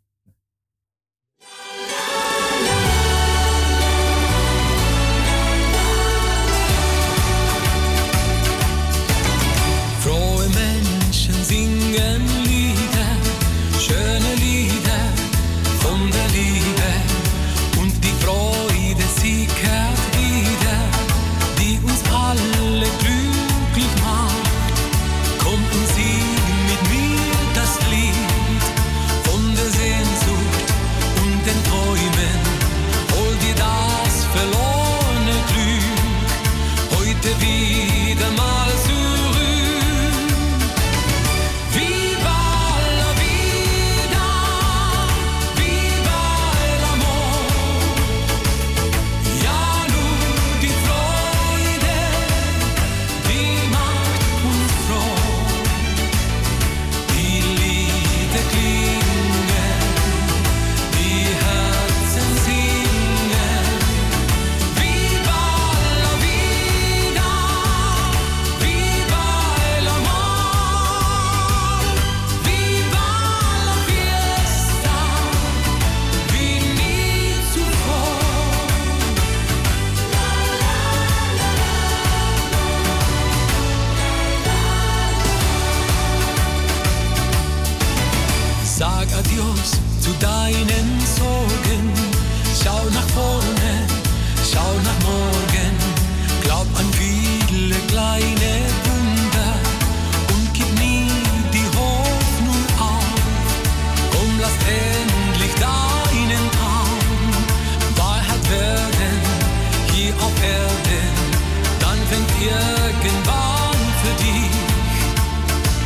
Speaker 22: irgendwann für dich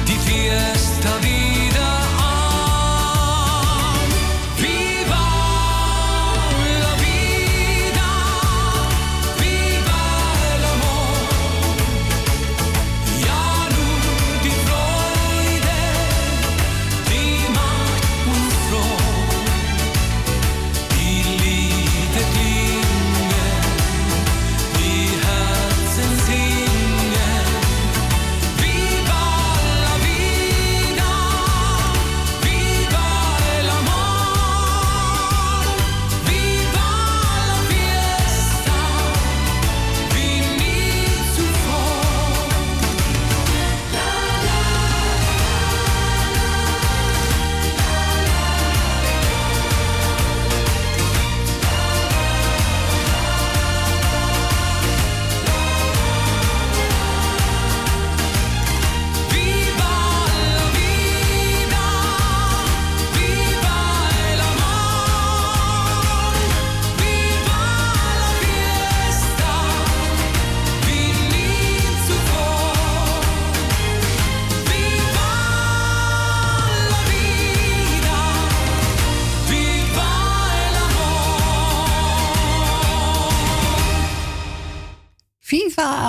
Speaker 22: die Fiesta wieder.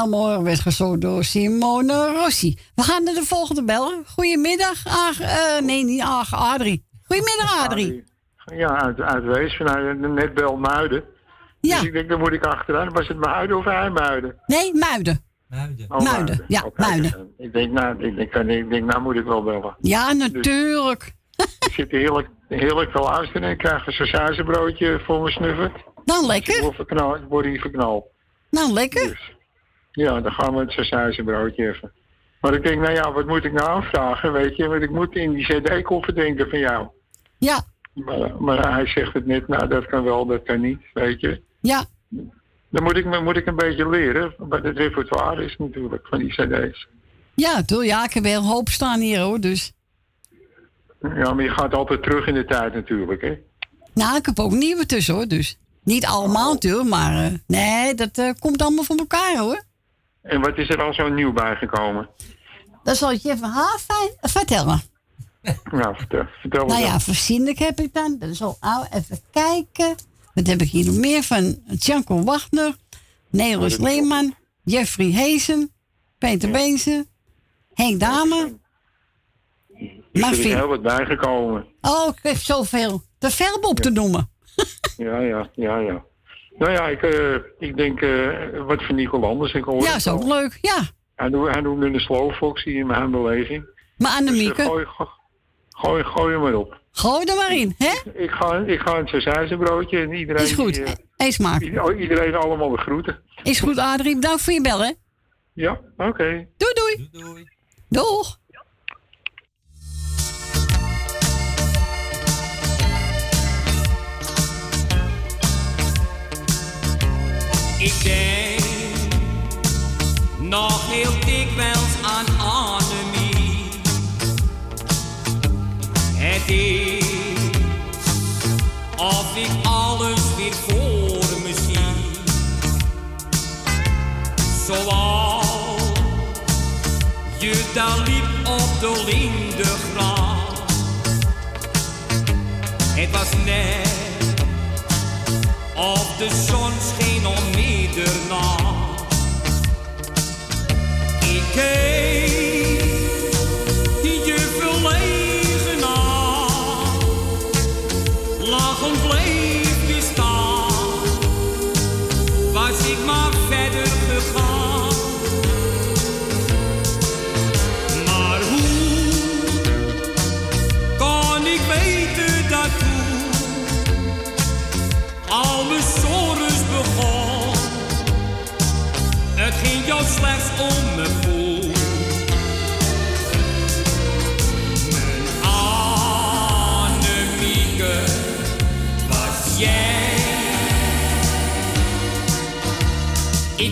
Speaker 22: Amor
Speaker 1: werd gezongen door Simone Rossi. We gaan naar de volgende bellen. Goedemiddag, Ag, eh, nee, niet Ag, Adrie. Goedemiddag, Adrie.
Speaker 23: Ja, uit, uit Wees, vanuit net bel Muiden.
Speaker 1: Ja.
Speaker 23: Dus ik denk, dan moet ik achteraan. Was het Muiden of IJmuiden?
Speaker 1: Nee, Muiden.
Speaker 2: Muiden.
Speaker 23: Oh,
Speaker 1: Muiden, ja,
Speaker 23: Oké,
Speaker 1: Muiden.
Speaker 23: Ik denk, nou, ik denk, ik denk, nou moet ik wel bellen.
Speaker 1: Ja, natuurlijk.
Speaker 23: Ik zit heerlijk, heerlijk te luisteren en ik krijg een sausijzenbroodje voor mijn snuffert.
Speaker 1: Nou, lekker.
Speaker 23: Ik word, verknald, ik word hier verknald.
Speaker 1: Nou, lekker.
Speaker 23: Ja, dan gaan we het sausijzenbroodje even. Maar ik denk, nou ja, wat moet ik nou aanvragen, weet je? Want ik moet in die cd-koffer denken van jou.
Speaker 1: Ja.
Speaker 23: Maar, maar hij zegt het net, nou dat kan wel, dat kan niet, weet je.
Speaker 1: Ja.
Speaker 23: Dan moet ik, moet ik een beetje leren wat het repertoire is natuurlijk van die cd's.
Speaker 1: Ja, toch? Ja, ik heb wel een hoop staan hier hoor, dus.
Speaker 23: Ja, maar je gaat altijd terug in de tijd natuurlijk, hè.
Speaker 1: Nou, ik heb ook nieuwe tussen hoor, dus. Niet allemaal natuurlijk, maar eh, nee, dat eh, komt allemaal van elkaar hoor.
Speaker 23: En wat is er al zo nieuw bijgekomen?
Speaker 1: Dat zal ik je even haar fijn vertellen.
Speaker 23: Nou, vertel, vertel
Speaker 1: Nou ja,
Speaker 23: dan.
Speaker 1: verzinnelijk heb ik dan. Dat is al oud. Even kijken. Wat heb ik hier nog meer van? Janko Wagner, Nelis Leeman, Jeffrey Heesen, Peter Beense, Henk Dame.
Speaker 23: Er is heel wat bijgekomen.
Speaker 1: Oh, ik heb zoveel. Te veel om op te noemen.
Speaker 23: Ja, ja, ja, ja. Nou ja, ik, eh, ik denk, eh, wat van Nico Landers, ik hoor
Speaker 1: Ja, is ook
Speaker 23: al.
Speaker 1: leuk. Ja.
Speaker 23: Hij, noemde, hij noemde een slowfox hier in mijn beleving.
Speaker 1: Maar
Speaker 23: Dus,
Speaker 1: Annemieke,
Speaker 23: eh, gooi, go- gooi, gooi hem maar op.
Speaker 1: gooi er maar in, hè?
Speaker 23: Ik ga, ik ga een sausijzenbroodje en iedereen...
Speaker 1: Is goed.
Speaker 23: die,
Speaker 1: Eet smaak.
Speaker 23: i- iedereen allemaal de groeten.
Speaker 1: Is goed, Adrie. Bedankt voor je bellen. hè?
Speaker 23: Ja, oké.
Speaker 1: Doei, doei. Doeg.
Speaker 8: Ik denk nog heel dikwijls aan Annemie. Het is of ik alles weer voor me zie. Zoals je daar liep op de lindengracht. Het was net of de zon scheen om middernacht. Ik keek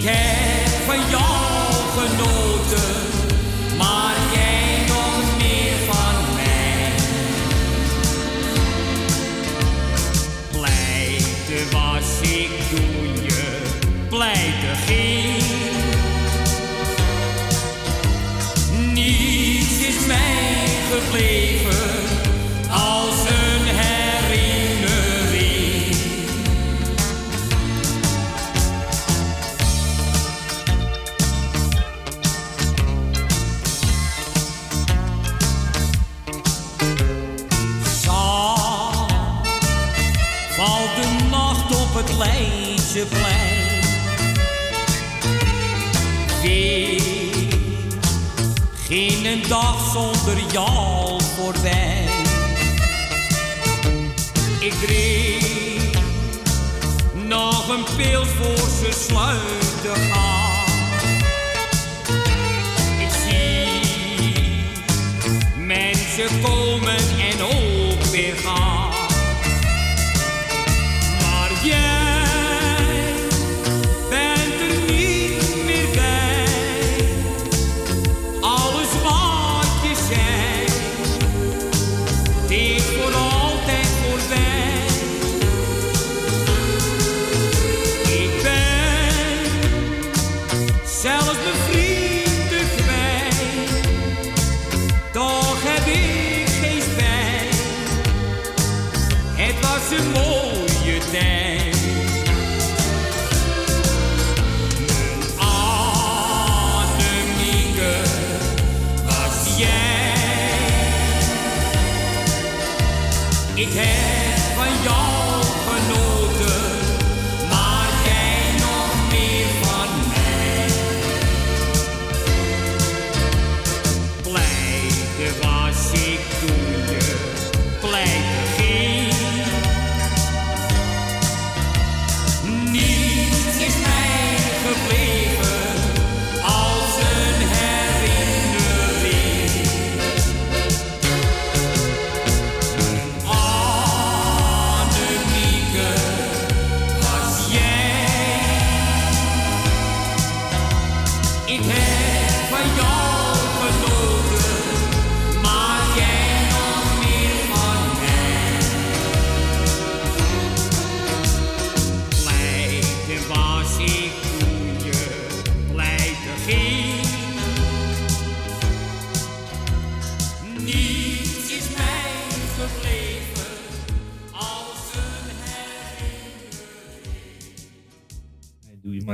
Speaker 8: Ik
Speaker 24: Weer ging een dag zonder jou voorbij. Ik kreeg nog een pil voor ze sluiten gaan. Ik zie mensen komen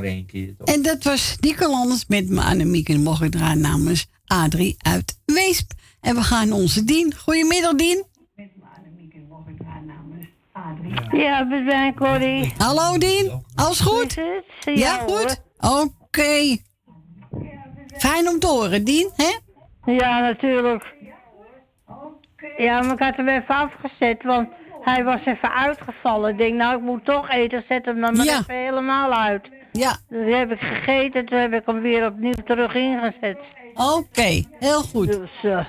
Speaker 24: maar
Speaker 2: één keer. Toch?
Speaker 1: En dat was Nico Landers met me Annemiek. En mocht ik draaien namens Adrie uit Weesp. En we gaan onze Dien. Goedemiddag, Dien.
Speaker 25: Ja, we zijn Corrie.
Speaker 1: Hallo, Dien. Alles goed?
Speaker 25: Ja,
Speaker 1: Ja, goed? Oké. Fijn om te horen, Dien, hè?
Speaker 25: Ja, natuurlijk. Ja, maar ik had hem even afgezet, want hij was even uitgevallen. Ik denk, nou, ik moet toch eten, zet hem dan maar
Speaker 1: Ja.
Speaker 25: even helemaal uit.
Speaker 1: Ja.
Speaker 25: Dus heb ik gegeten, toen heb ik hem weer opnieuw terug ingezet.
Speaker 1: Oké, heel goed.
Speaker 25: Dus, eh,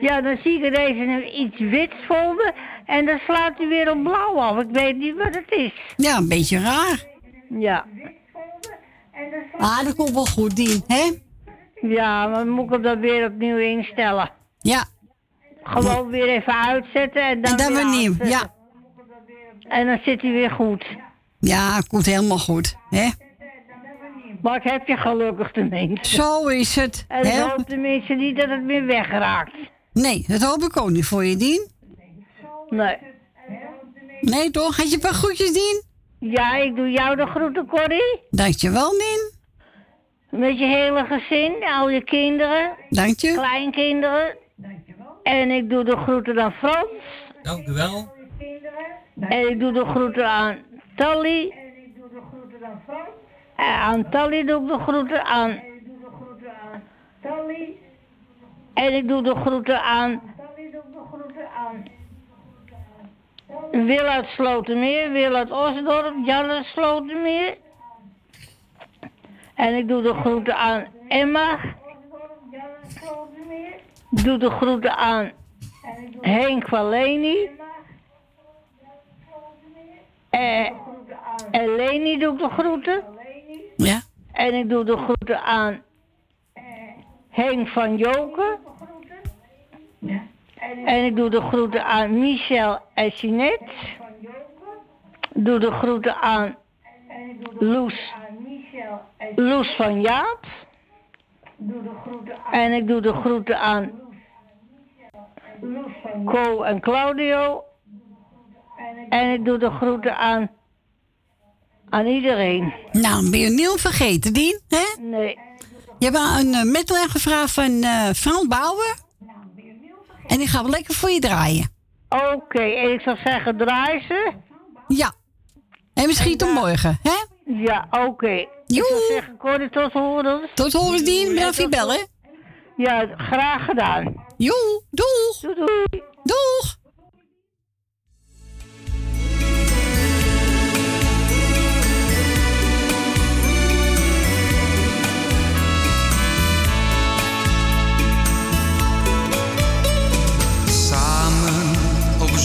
Speaker 25: ja, dan zie ik deze nu iets wits voor me en dan slaat hij weer op blauw af. Ik weet niet wat het is.
Speaker 1: Ja, een beetje raar.
Speaker 25: Ja.
Speaker 1: Ah, dat komt wel goed, Dien, hè?
Speaker 25: Ja, maar dan moet ik hem dan weer opnieuw instellen.
Speaker 1: Ja.
Speaker 25: Gewoon weer even uitzetten en dan,
Speaker 1: En dan weer nieuw,
Speaker 25: aanzetten.
Speaker 1: ja.
Speaker 25: En dan zit hij weer goed.
Speaker 1: Ja, het komt helemaal goed, hè?
Speaker 25: Maar ik heb je gelukkig tenminste.
Speaker 1: Zo is het.
Speaker 25: En ik
Speaker 1: Heel
Speaker 25: hoop tenminste niet dat het meer wegraakt.
Speaker 1: Nee, dat hoop ik ook niet voor je, Dien.
Speaker 25: Nee.
Speaker 1: Nee, toch? Had je een paar groetjes, Dien?
Speaker 25: Ja, ik doe jou de groeten, Corrie.
Speaker 1: Dankjewel, Dien.
Speaker 25: Met je hele gezin, al je kinderen.
Speaker 1: Dank je.
Speaker 25: Kleinkinderen. En ik doe de groeten aan Frans.
Speaker 2: Dank u wel.
Speaker 25: En ik doe de groeten aan Tally. En aan Tally doe ik de groeten aan. En ik doe de groeten aan. Wil uit Slotermeer, Wil uit Osdorp, Jan uit Slotermeer. En ik doe de groeten aan Emma. Ik doe de groeten aan Henk van Leni. Eh, en Leni doe ik de groeten.
Speaker 1: Ja.
Speaker 25: En ik doe de groeten aan Henk van Joken. En ik doe de groeten aan Michel en Jeanette. Doe de groeten aan Loes, Loes van Jaap. En ik doe de groeten aan Co en Claudio. En ik doe de groeten aan, aan iedereen.
Speaker 1: Nou, ben je Niel vergeten, Dien? Hè?
Speaker 25: Nee.
Speaker 1: Je hebt een uh, gevraagd van eh Frans Bauer. En die gaan we lekker voor je draaien.
Speaker 25: Oké, en ik zou zeggen, draai ze.
Speaker 1: Ja. En misschien tot morgen, hè?
Speaker 25: Ja, oké. Ik zou zeggen, Corrie, tot horen.
Speaker 1: Tot horen, Dien. Voor je bellen.
Speaker 25: Ja, graag gedaan.
Speaker 1: Joe, doeg.
Speaker 25: Doei, doei.
Speaker 1: Doeg.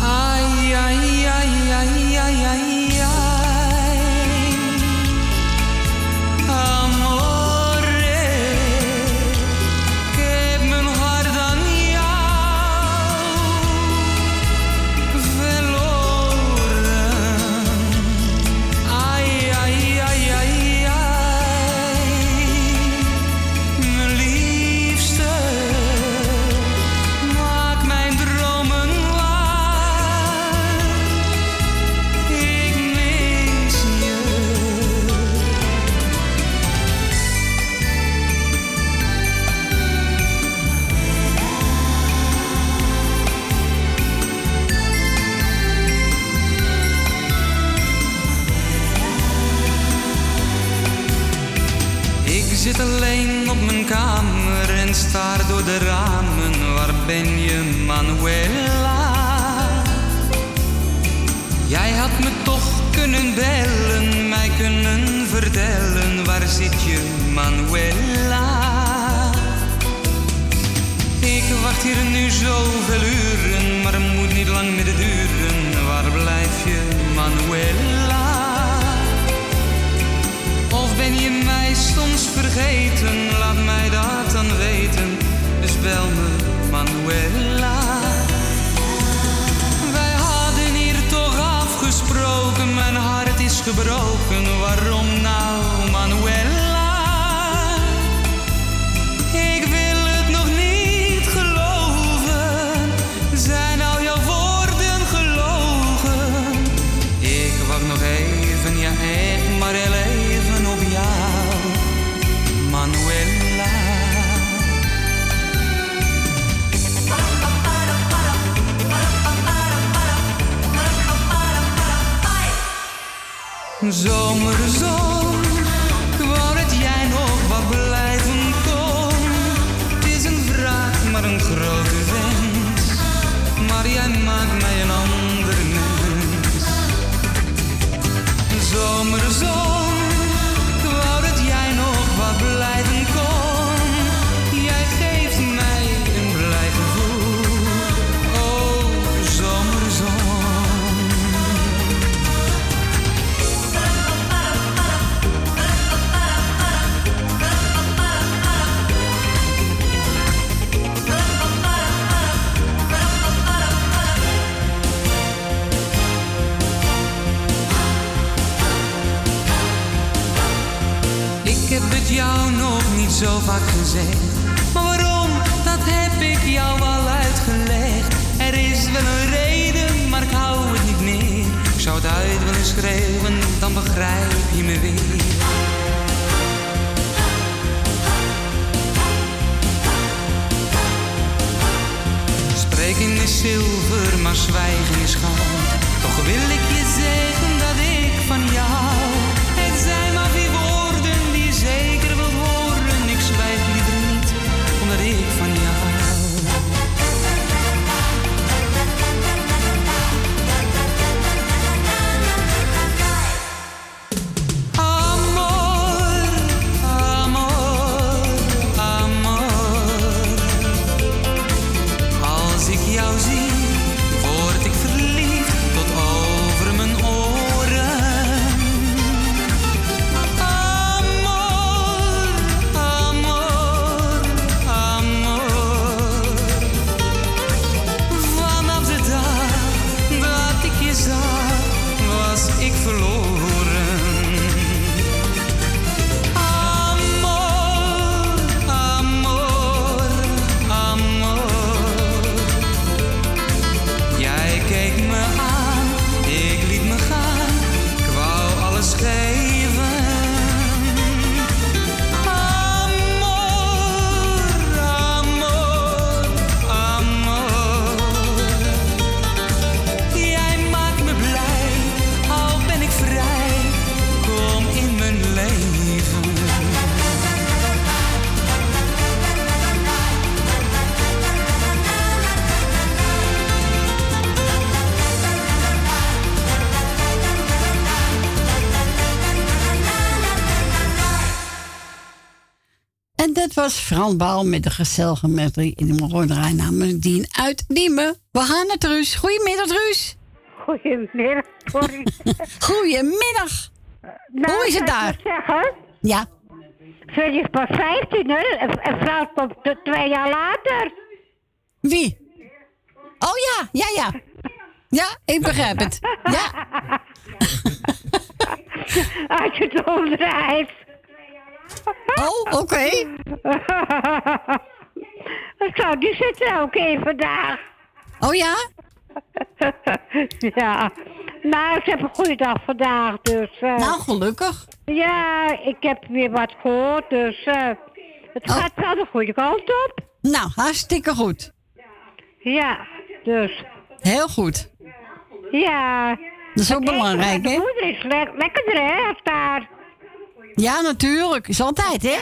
Speaker 17: Ai, ai, ai, ai, ai, zit alleen op mijn kamer en staar door de ramen. Waar ben je, Manuela? Jij had me toch kunnen bellen, mij kunnen vertellen. Waar zit je, Manuela? Ik wacht hier nu zoveel uren, maar het moet niet lang meer duren. Waar blijf je, Manuela? Je mij soms vergeten? Laat mij dat dan weten. Dus bel me, Manuela. Wij hadden hier toch afgesproken. Mijn hart is gebroken. Waarom nou, Manuela? Zomerzon, ik jij nog wat blijven kon. Het is een vraag, maar een grote wens. Maar jij maakt mij een ander mens. Zomerzon, zo vaak gezegd. Maar waarom, dat heb ik jou al uitgelegd. Er is wel een reden, maar ik hou het niet meer. Ik zou het uit willen schreeuwen, dan begrijp je me weer. Spreken is zilver, maar zwijgen is goud. Toch wil ik je zeggen
Speaker 8: was Frans Baal met de gezellige medley in de Moordraai namens Dien uit Diemen. We gaan naar Truus. Goedemiddag, Truus.
Speaker 25: Goedemiddag, sorry.
Speaker 8: Goedemiddag.
Speaker 25: Nou,
Speaker 8: Hoe is het daar?
Speaker 25: ik wat zeggen?
Speaker 8: Ja.
Speaker 25: Ze is pas 15, hè? En, vrouw komt twee jaar later.
Speaker 8: Wie? Oh ja, ja, ja. Ja, ik begrijp het. Ja.
Speaker 25: Als je het omdraait.
Speaker 8: Oh, oké.
Speaker 25: Zo, die zit er ook in vandaag.
Speaker 8: Oh ja?
Speaker 25: ja. Nou, ze hebben een goede dag vandaag, dus... eh,
Speaker 8: Nou, gelukkig.
Speaker 25: Ja, ik heb weer wat gehoord, dus... eh, het gaat wel de goede kant op.
Speaker 8: Nou, hartstikke goed.
Speaker 25: Ja, dus...
Speaker 8: Heel goed.
Speaker 25: Ja.
Speaker 8: Dat is ook belangrijk, hè?
Speaker 25: Moeder is le lekkerder, hè, daar.
Speaker 8: Ja, natuurlijk. Is altijd, hè?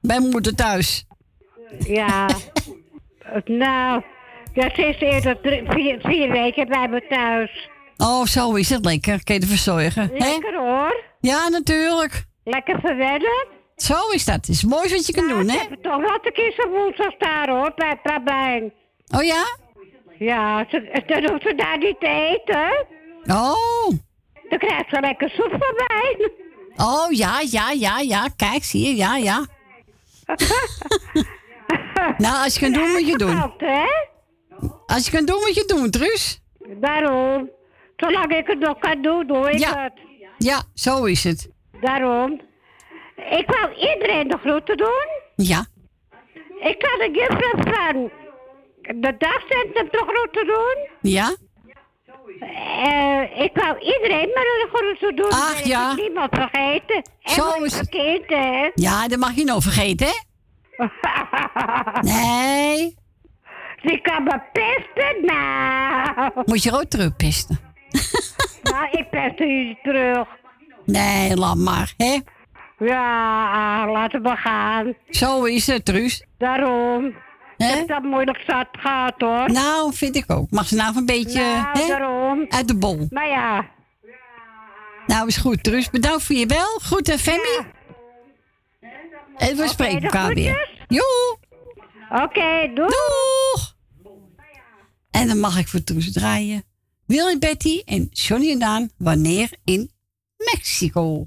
Speaker 8: Bij moeder thuis.
Speaker 25: Ja. nou, dat is eerder drie, vier, vier weken bij me thuis.
Speaker 8: Oh, zo is het lekker. Kun je het verzorgen, hè?
Speaker 25: Lekker hoor.
Speaker 8: Ja, natuurlijk.
Speaker 25: Lekker verwennen.
Speaker 8: Zo is dat. Is het mooiste wat je kan doen, hè?
Speaker 25: Ik heb toch wat een keer zo woensdag daar hoor, bij Prabijn.
Speaker 8: Oh ja?
Speaker 25: Ja, ze, dan hoeft ze daar niet te eten.
Speaker 8: Oh.
Speaker 25: Dan krijgt ze lekker soep van mij.
Speaker 8: Oh, ja, ja, ja, ja. Kijk, zie je, ja, ja. nou, als je kan doen, moet je doen. Als je kan doen, moet je doen, Truus.
Speaker 25: Daarom. Zolang ik het nog kan doen, doe ik
Speaker 8: Ja.
Speaker 25: het.
Speaker 8: Ja, zo is het.
Speaker 25: Daarom. Ik wou iedereen de groeten doen.
Speaker 8: Ja.
Speaker 25: Ik kan de juffrouw van de dagcentrum de groeten doen.
Speaker 8: Ja?
Speaker 25: Eh, ik wou iedereen maar de groeten doen.
Speaker 8: Ach,
Speaker 25: Ben ik
Speaker 8: ja.
Speaker 25: niemand vergeten. En
Speaker 8: Zo is het.
Speaker 25: hè.
Speaker 8: Ja, dat mag je nou vergeten, hè? Nee.
Speaker 25: Die kan me pesten, nou.
Speaker 8: Moet je ook terugpesten.
Speaker 25: nou, ik pest u niet terug.
Speaker 8: Nee, laat maar, hè?
Speaker 25: Ja, laten we gaan.
Speaker 8: Zo is het, Truus.
Speaker 25: Daarom. Ik heb dat moeilijk zat gehad, hoor.
Speaker 8: Nou, vind ik ook. Mag ze nou een beetje
Speaker 25: Nou,
Speaker 8: uit de bol.
Speaker 25: Maar ja.
Speaker 8: Nou, is goed, Truus. Bedankt voor je bel. Goed, hè, Femi? En we spreken elkaar weer. Joe!
Speaker 25: Oké, doei.
Speaker 8: Doeg! En dan mag ik voor Truus draaien. Willy Betty en Johnny en Daan, wanneer in Mexico.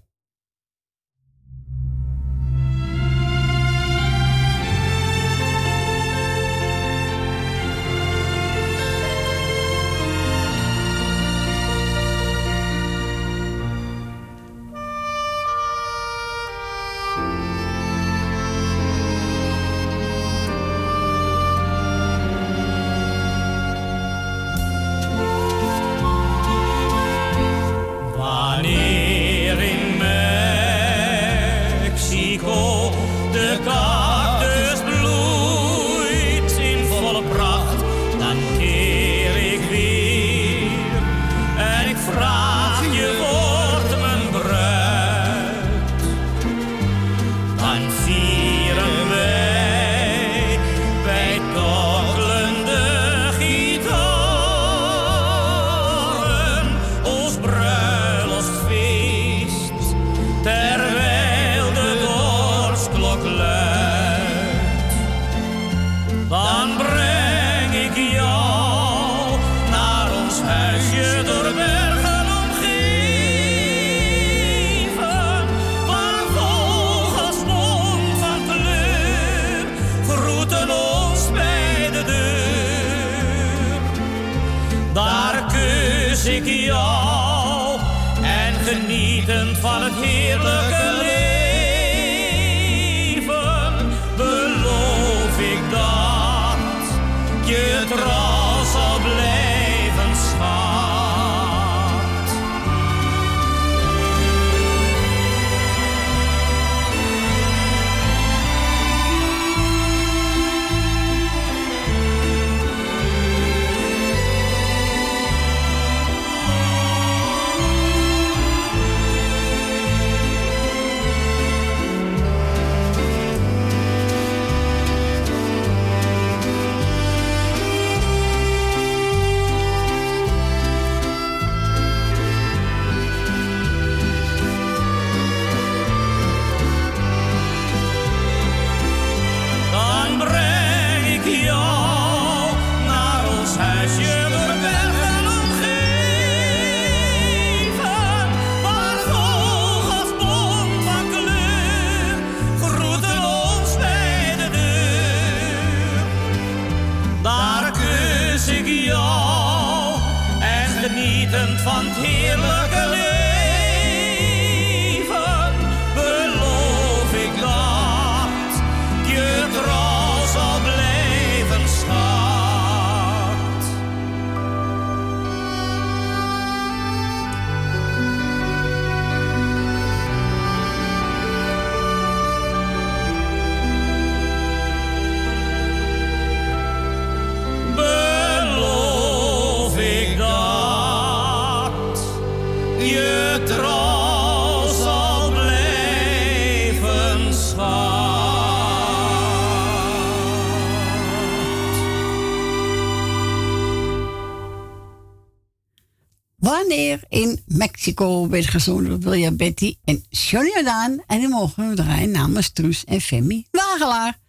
Speaker 26: Mexico
Speaker 1: werd door Betty en Johnny Jordaan. En die mogen we draaien namens Truus en Femi Wagelaar.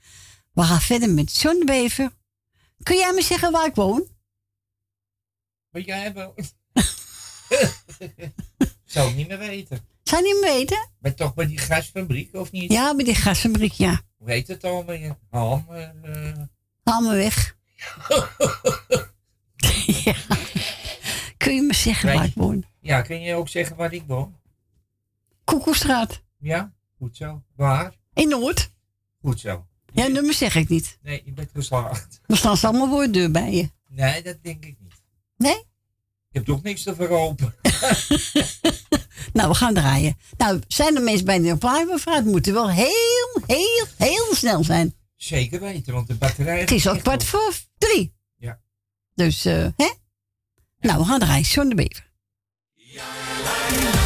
Speaker 1: We gaan verder met John de Bever. Kun jij me zeggen waar ik woon?
Speaker 2: Wat jij wel. Zou ik niet meer weten.
Speaker 1: Zou je niet meer weten?
Speaker 2: Maar toch bij die gasfabriek, of niet?
Speaker 1: Ja, bij die gasfabriek, ja.
Speaker 2: Hoe heet het al? Met je ham? eh,
Speaker 1: Haal me weg. ja. Kun je me zeggen waar ik woon?
Speaker 2: Ja, kun je ook zeggen waar ik woon?
Speaker 1: Koekoestraat.
Speaker 2: Ja, goed zo. Waar?
Speaker 1: In Noord.
Speaker 2: Goed zo.
Speaker 1: Ja, nummer zeg ik niet.
Speaker 2: Nee, je bent geslaagd.
Speaker 1: Er staan ze allemaal voor de deur bij je.
Speaker 2: Nee, dat denk ik niet.
Speaker 1: Nee?
Speaker 2: Ik heb toch niks te verkopen.
Speaker 1: Nou, we gaan draaien. Nou, zijn er mensen bij de opruimen? Het moet wel heel, heel, heel snel zijn.
Speaker 2: Zeker weten, want de batterij...
Speaker 1: Het is al kwart voor drie.
Speaker 2: Ja.
Speaker 1: Dus, eh, hè? Nou, we gaan draaien. John de Bever.
Speaker 8: 压 来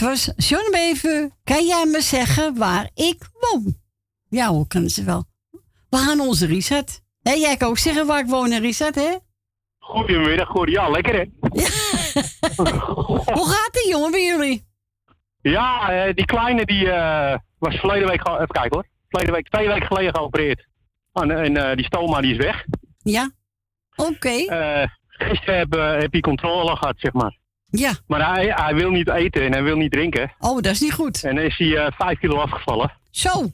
Speaker 8: dat was
Speaker 1: John Bever. Kan jij me zeggen waar ik woon? Ja hoor, kunnen ze wel. We gaan onze Richard. Hé, jij kan ook zeggen waar ik woon, hè, Richard, hè?
Speaker 27: Goedemiddag, goed. Ja, lekker hè?
Speaker 1: Hoe gaat het, jongen, bij jullie?
Speaker 27: Ja, eh, die kleine die eh, was verleden week, even kijken hoor. Verleden week, twee weken geleden geopereerd. En, en eh, die stoma die is weg.
Speaker 1: Ja. Oké.
Speaker 27: Gisteren heb, heb hij controle gehad, zeg maar.
Speaker 1: Ja.
Speaker 27: Maar hij, hij wil niet eten en hij wil niet drinken.
Speaker 1: Oh, dat is niet goed.
Speaker 27: En dan is hij eh, vijf kilo afgevallen.
Speaker 1: Zo.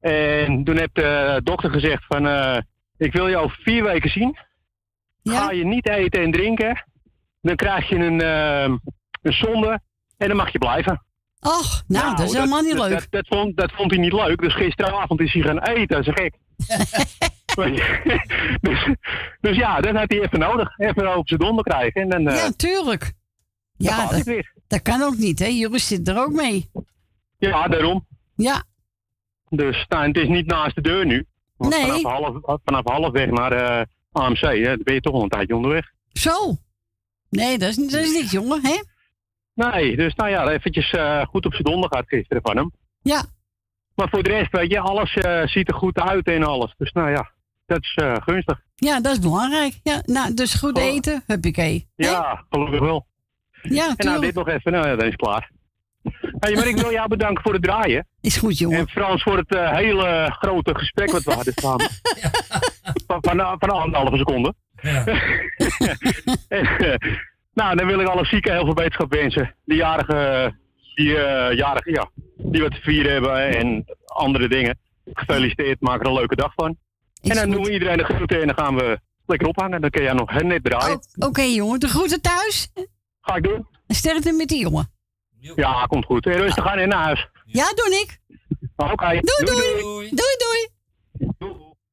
Speaker 27: En toen heeft de dokter gezegd van, eh, ik wil je over vier weken zien. Ga je niet eten en drinken, dan krijg je een, eh, een zonde en dan mag je blijven.
Speaker 1: Och, nou, dat is helemaal niet
Speaker 27: dat,
Speaker 1: leuk.
Speaker 27: Dat, dat vond, dat vond hij niet leuk, dus gisteravond is hij gaan eten, is gek. dus, dus ja, dat had hij even nodig. Even op zijn donder krijgen. En dan, eh,
Speaker 1: Ja, tuurlijk. Ja, dat,
Speaker 27: het weer.
Speaker 1: dat kan ook niet, hè? Jullie zitten er ook mee.
Speaker 27: ja, daarom.
Speaker 1: Ja.
Speaker 27: Dus nou, het is niet naast de deur nu. Want
Speaker 1: Nee.
Speaker 27: Vanaf, half, vanaf halfweg naar eh, AMC, hè, dan ben je toch wel een tijdje onderweg.
Speaker 1: Zo. Nee, dat is, dat is niks, jongen, hè?
Speaker 27: Nee, dus nou ja, eventjes eh, goed op zijn donder gaat gisteren van hem.
Speaker 1: Ja.
Speaker 27: Maar voor de rest, weet je, alles eh, ziet er goed uit en alles. Dus nou ja, dat is gunstig.
Speaker 1: Ja, dat is belangrijk. Ja, nou, dus goed eten, huppakee.
Speaker 27: Ja, gelukkig wel.
Speaker 1: Ja,
Speaker 27: en nou, dit nog even, nou ja, dan is het klaar. Hey, maar ik wil jou bedanken voor het draaien.
Speaker 1: Is goed, jongen.
Speaker 27: En Frans voor het eh, hele grote gesprek wat we hadden samen. Van, van, van anderhalve seconde. En, eh, nou, dan wil ik alle zieken heel veel beterschap wensen. De jarigen, die, eh, jarigen, ja, die wat te vieren hebben en andere dingen. Gefeliciteerd, maak er een leuke dag van. en dan doen we iedereen de groeten en dan gaan we lekker ophangen. Dan kun jij nog net draaien.
Speaker 1: Oké, jongen, de groeten thuis.
Speaker 27: Ga ik doen.
Speaker 1: En sterkte met die jongen.
Speaker 27: Ja, komt goed. En rustig aan in naar huis.
Speaker 1: Ja, doe ik.
Speaker 27: Oké.
Speaker 1: Doei, doei. Doei, doei.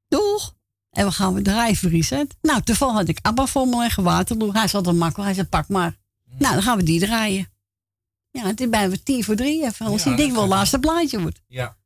Speaker 1: Doeg. En we gaan we draaien voor Richard. Nou, toevallig had ik Abba voor me leggen, Waterloo. Hij is altijd makkelijk. Hij zei, pak maar. Nou, dan gaan we die draaien. Ja, het is bijna tien voor drie. Even, als
Speaker 2: Ja,
Speaker 1: denk
Speaker 2: dat
Speaker 1: wel het laatste plaatje wordt.
Speaker 2: Ja.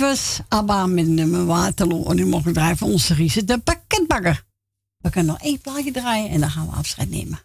Speaker 9: was Abba met nummer Waterloo. En nu mogen we draaien voor onze Riese de pakketbakker. We kunnen nog één plaatje draaien en dan gaan we afscheid nemen.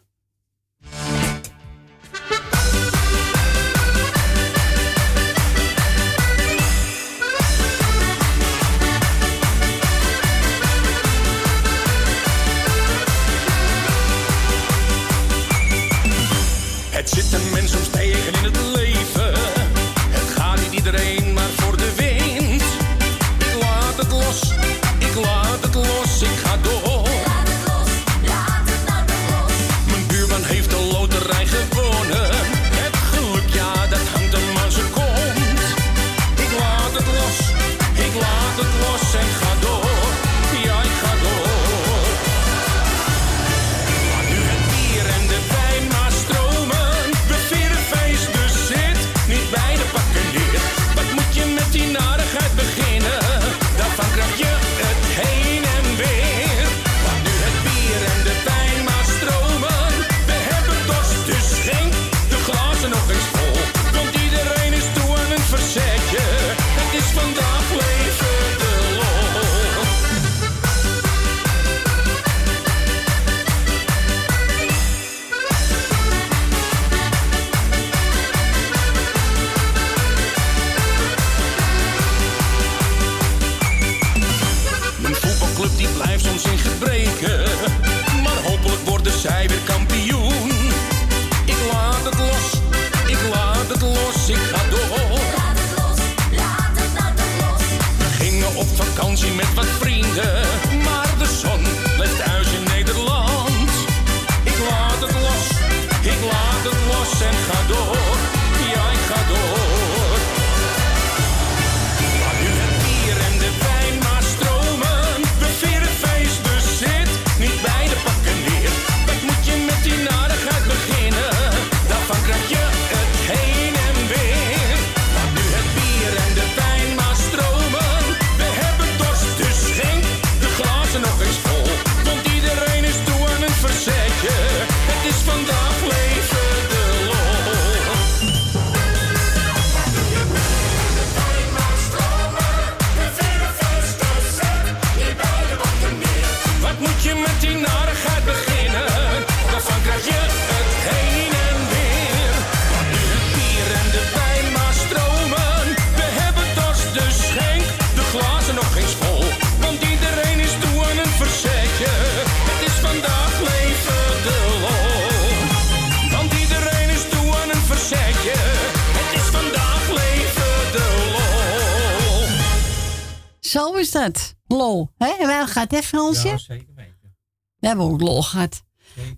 Speaker 9: Fransje?
Speaker 2: Ja, zeker weten.
Speaker 9: We hebben ook lol gehad.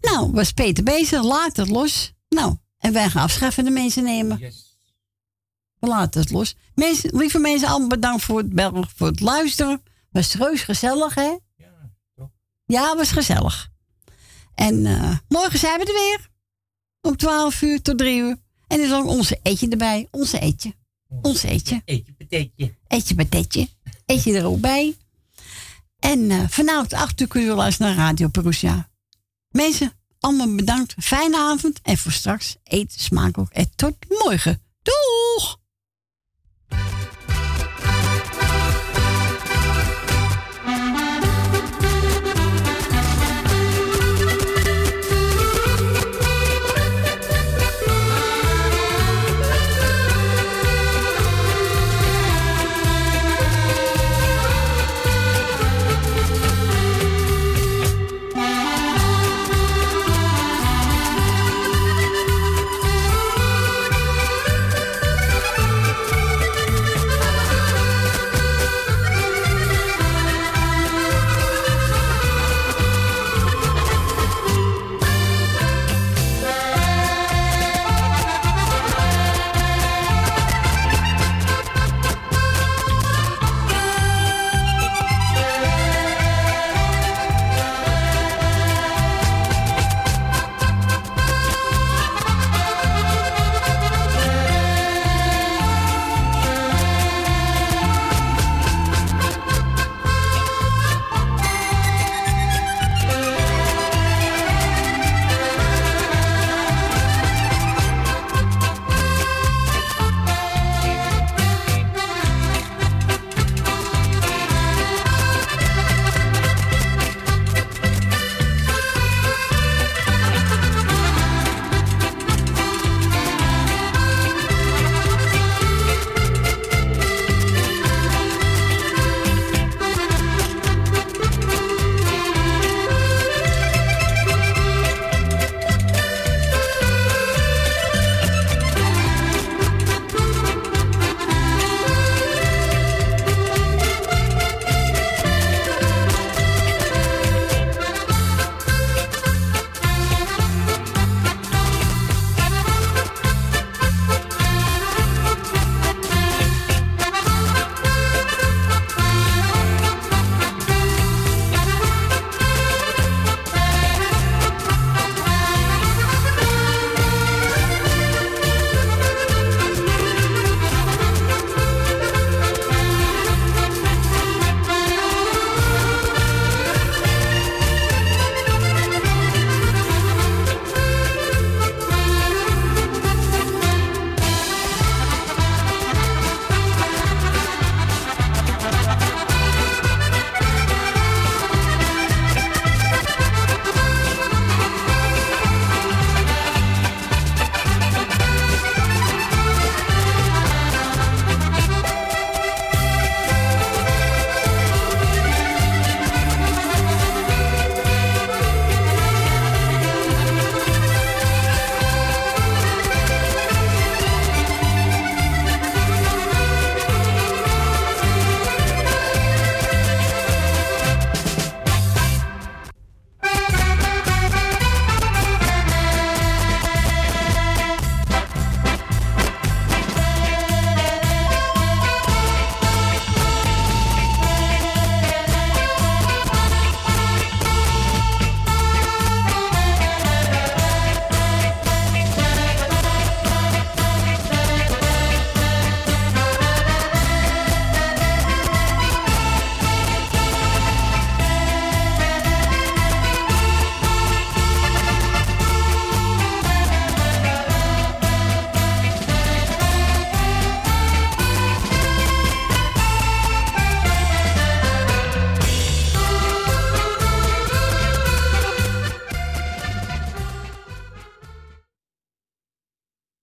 Speaker 9: Nou, was Peter bezig, laat het los. Nou, en wij gaan afschaffende mensen nemen. We laten het los. Mensen, lieve mensen, allemaal bedankt voor het bellen, voor het luisteren. Was reus gezellig, hè? Ja, toch? Ja, was gezellig. En eh, morgen zijn we er weer. Om 12 uur tot 3 uur. En er is ook onze etje erbij. Onze etje. Ons eetje.
Speaker 2: Eetje, patetje.
Speaker 9: Eetje, patatje. Eet je er ook bij. En eh, vanavond achter uur u wel luisteren naar Radio Perusia. Mensen, allemaal bedankt. Fijne avond. En voor straks eet smakelijk. En tot morgen. Doeg!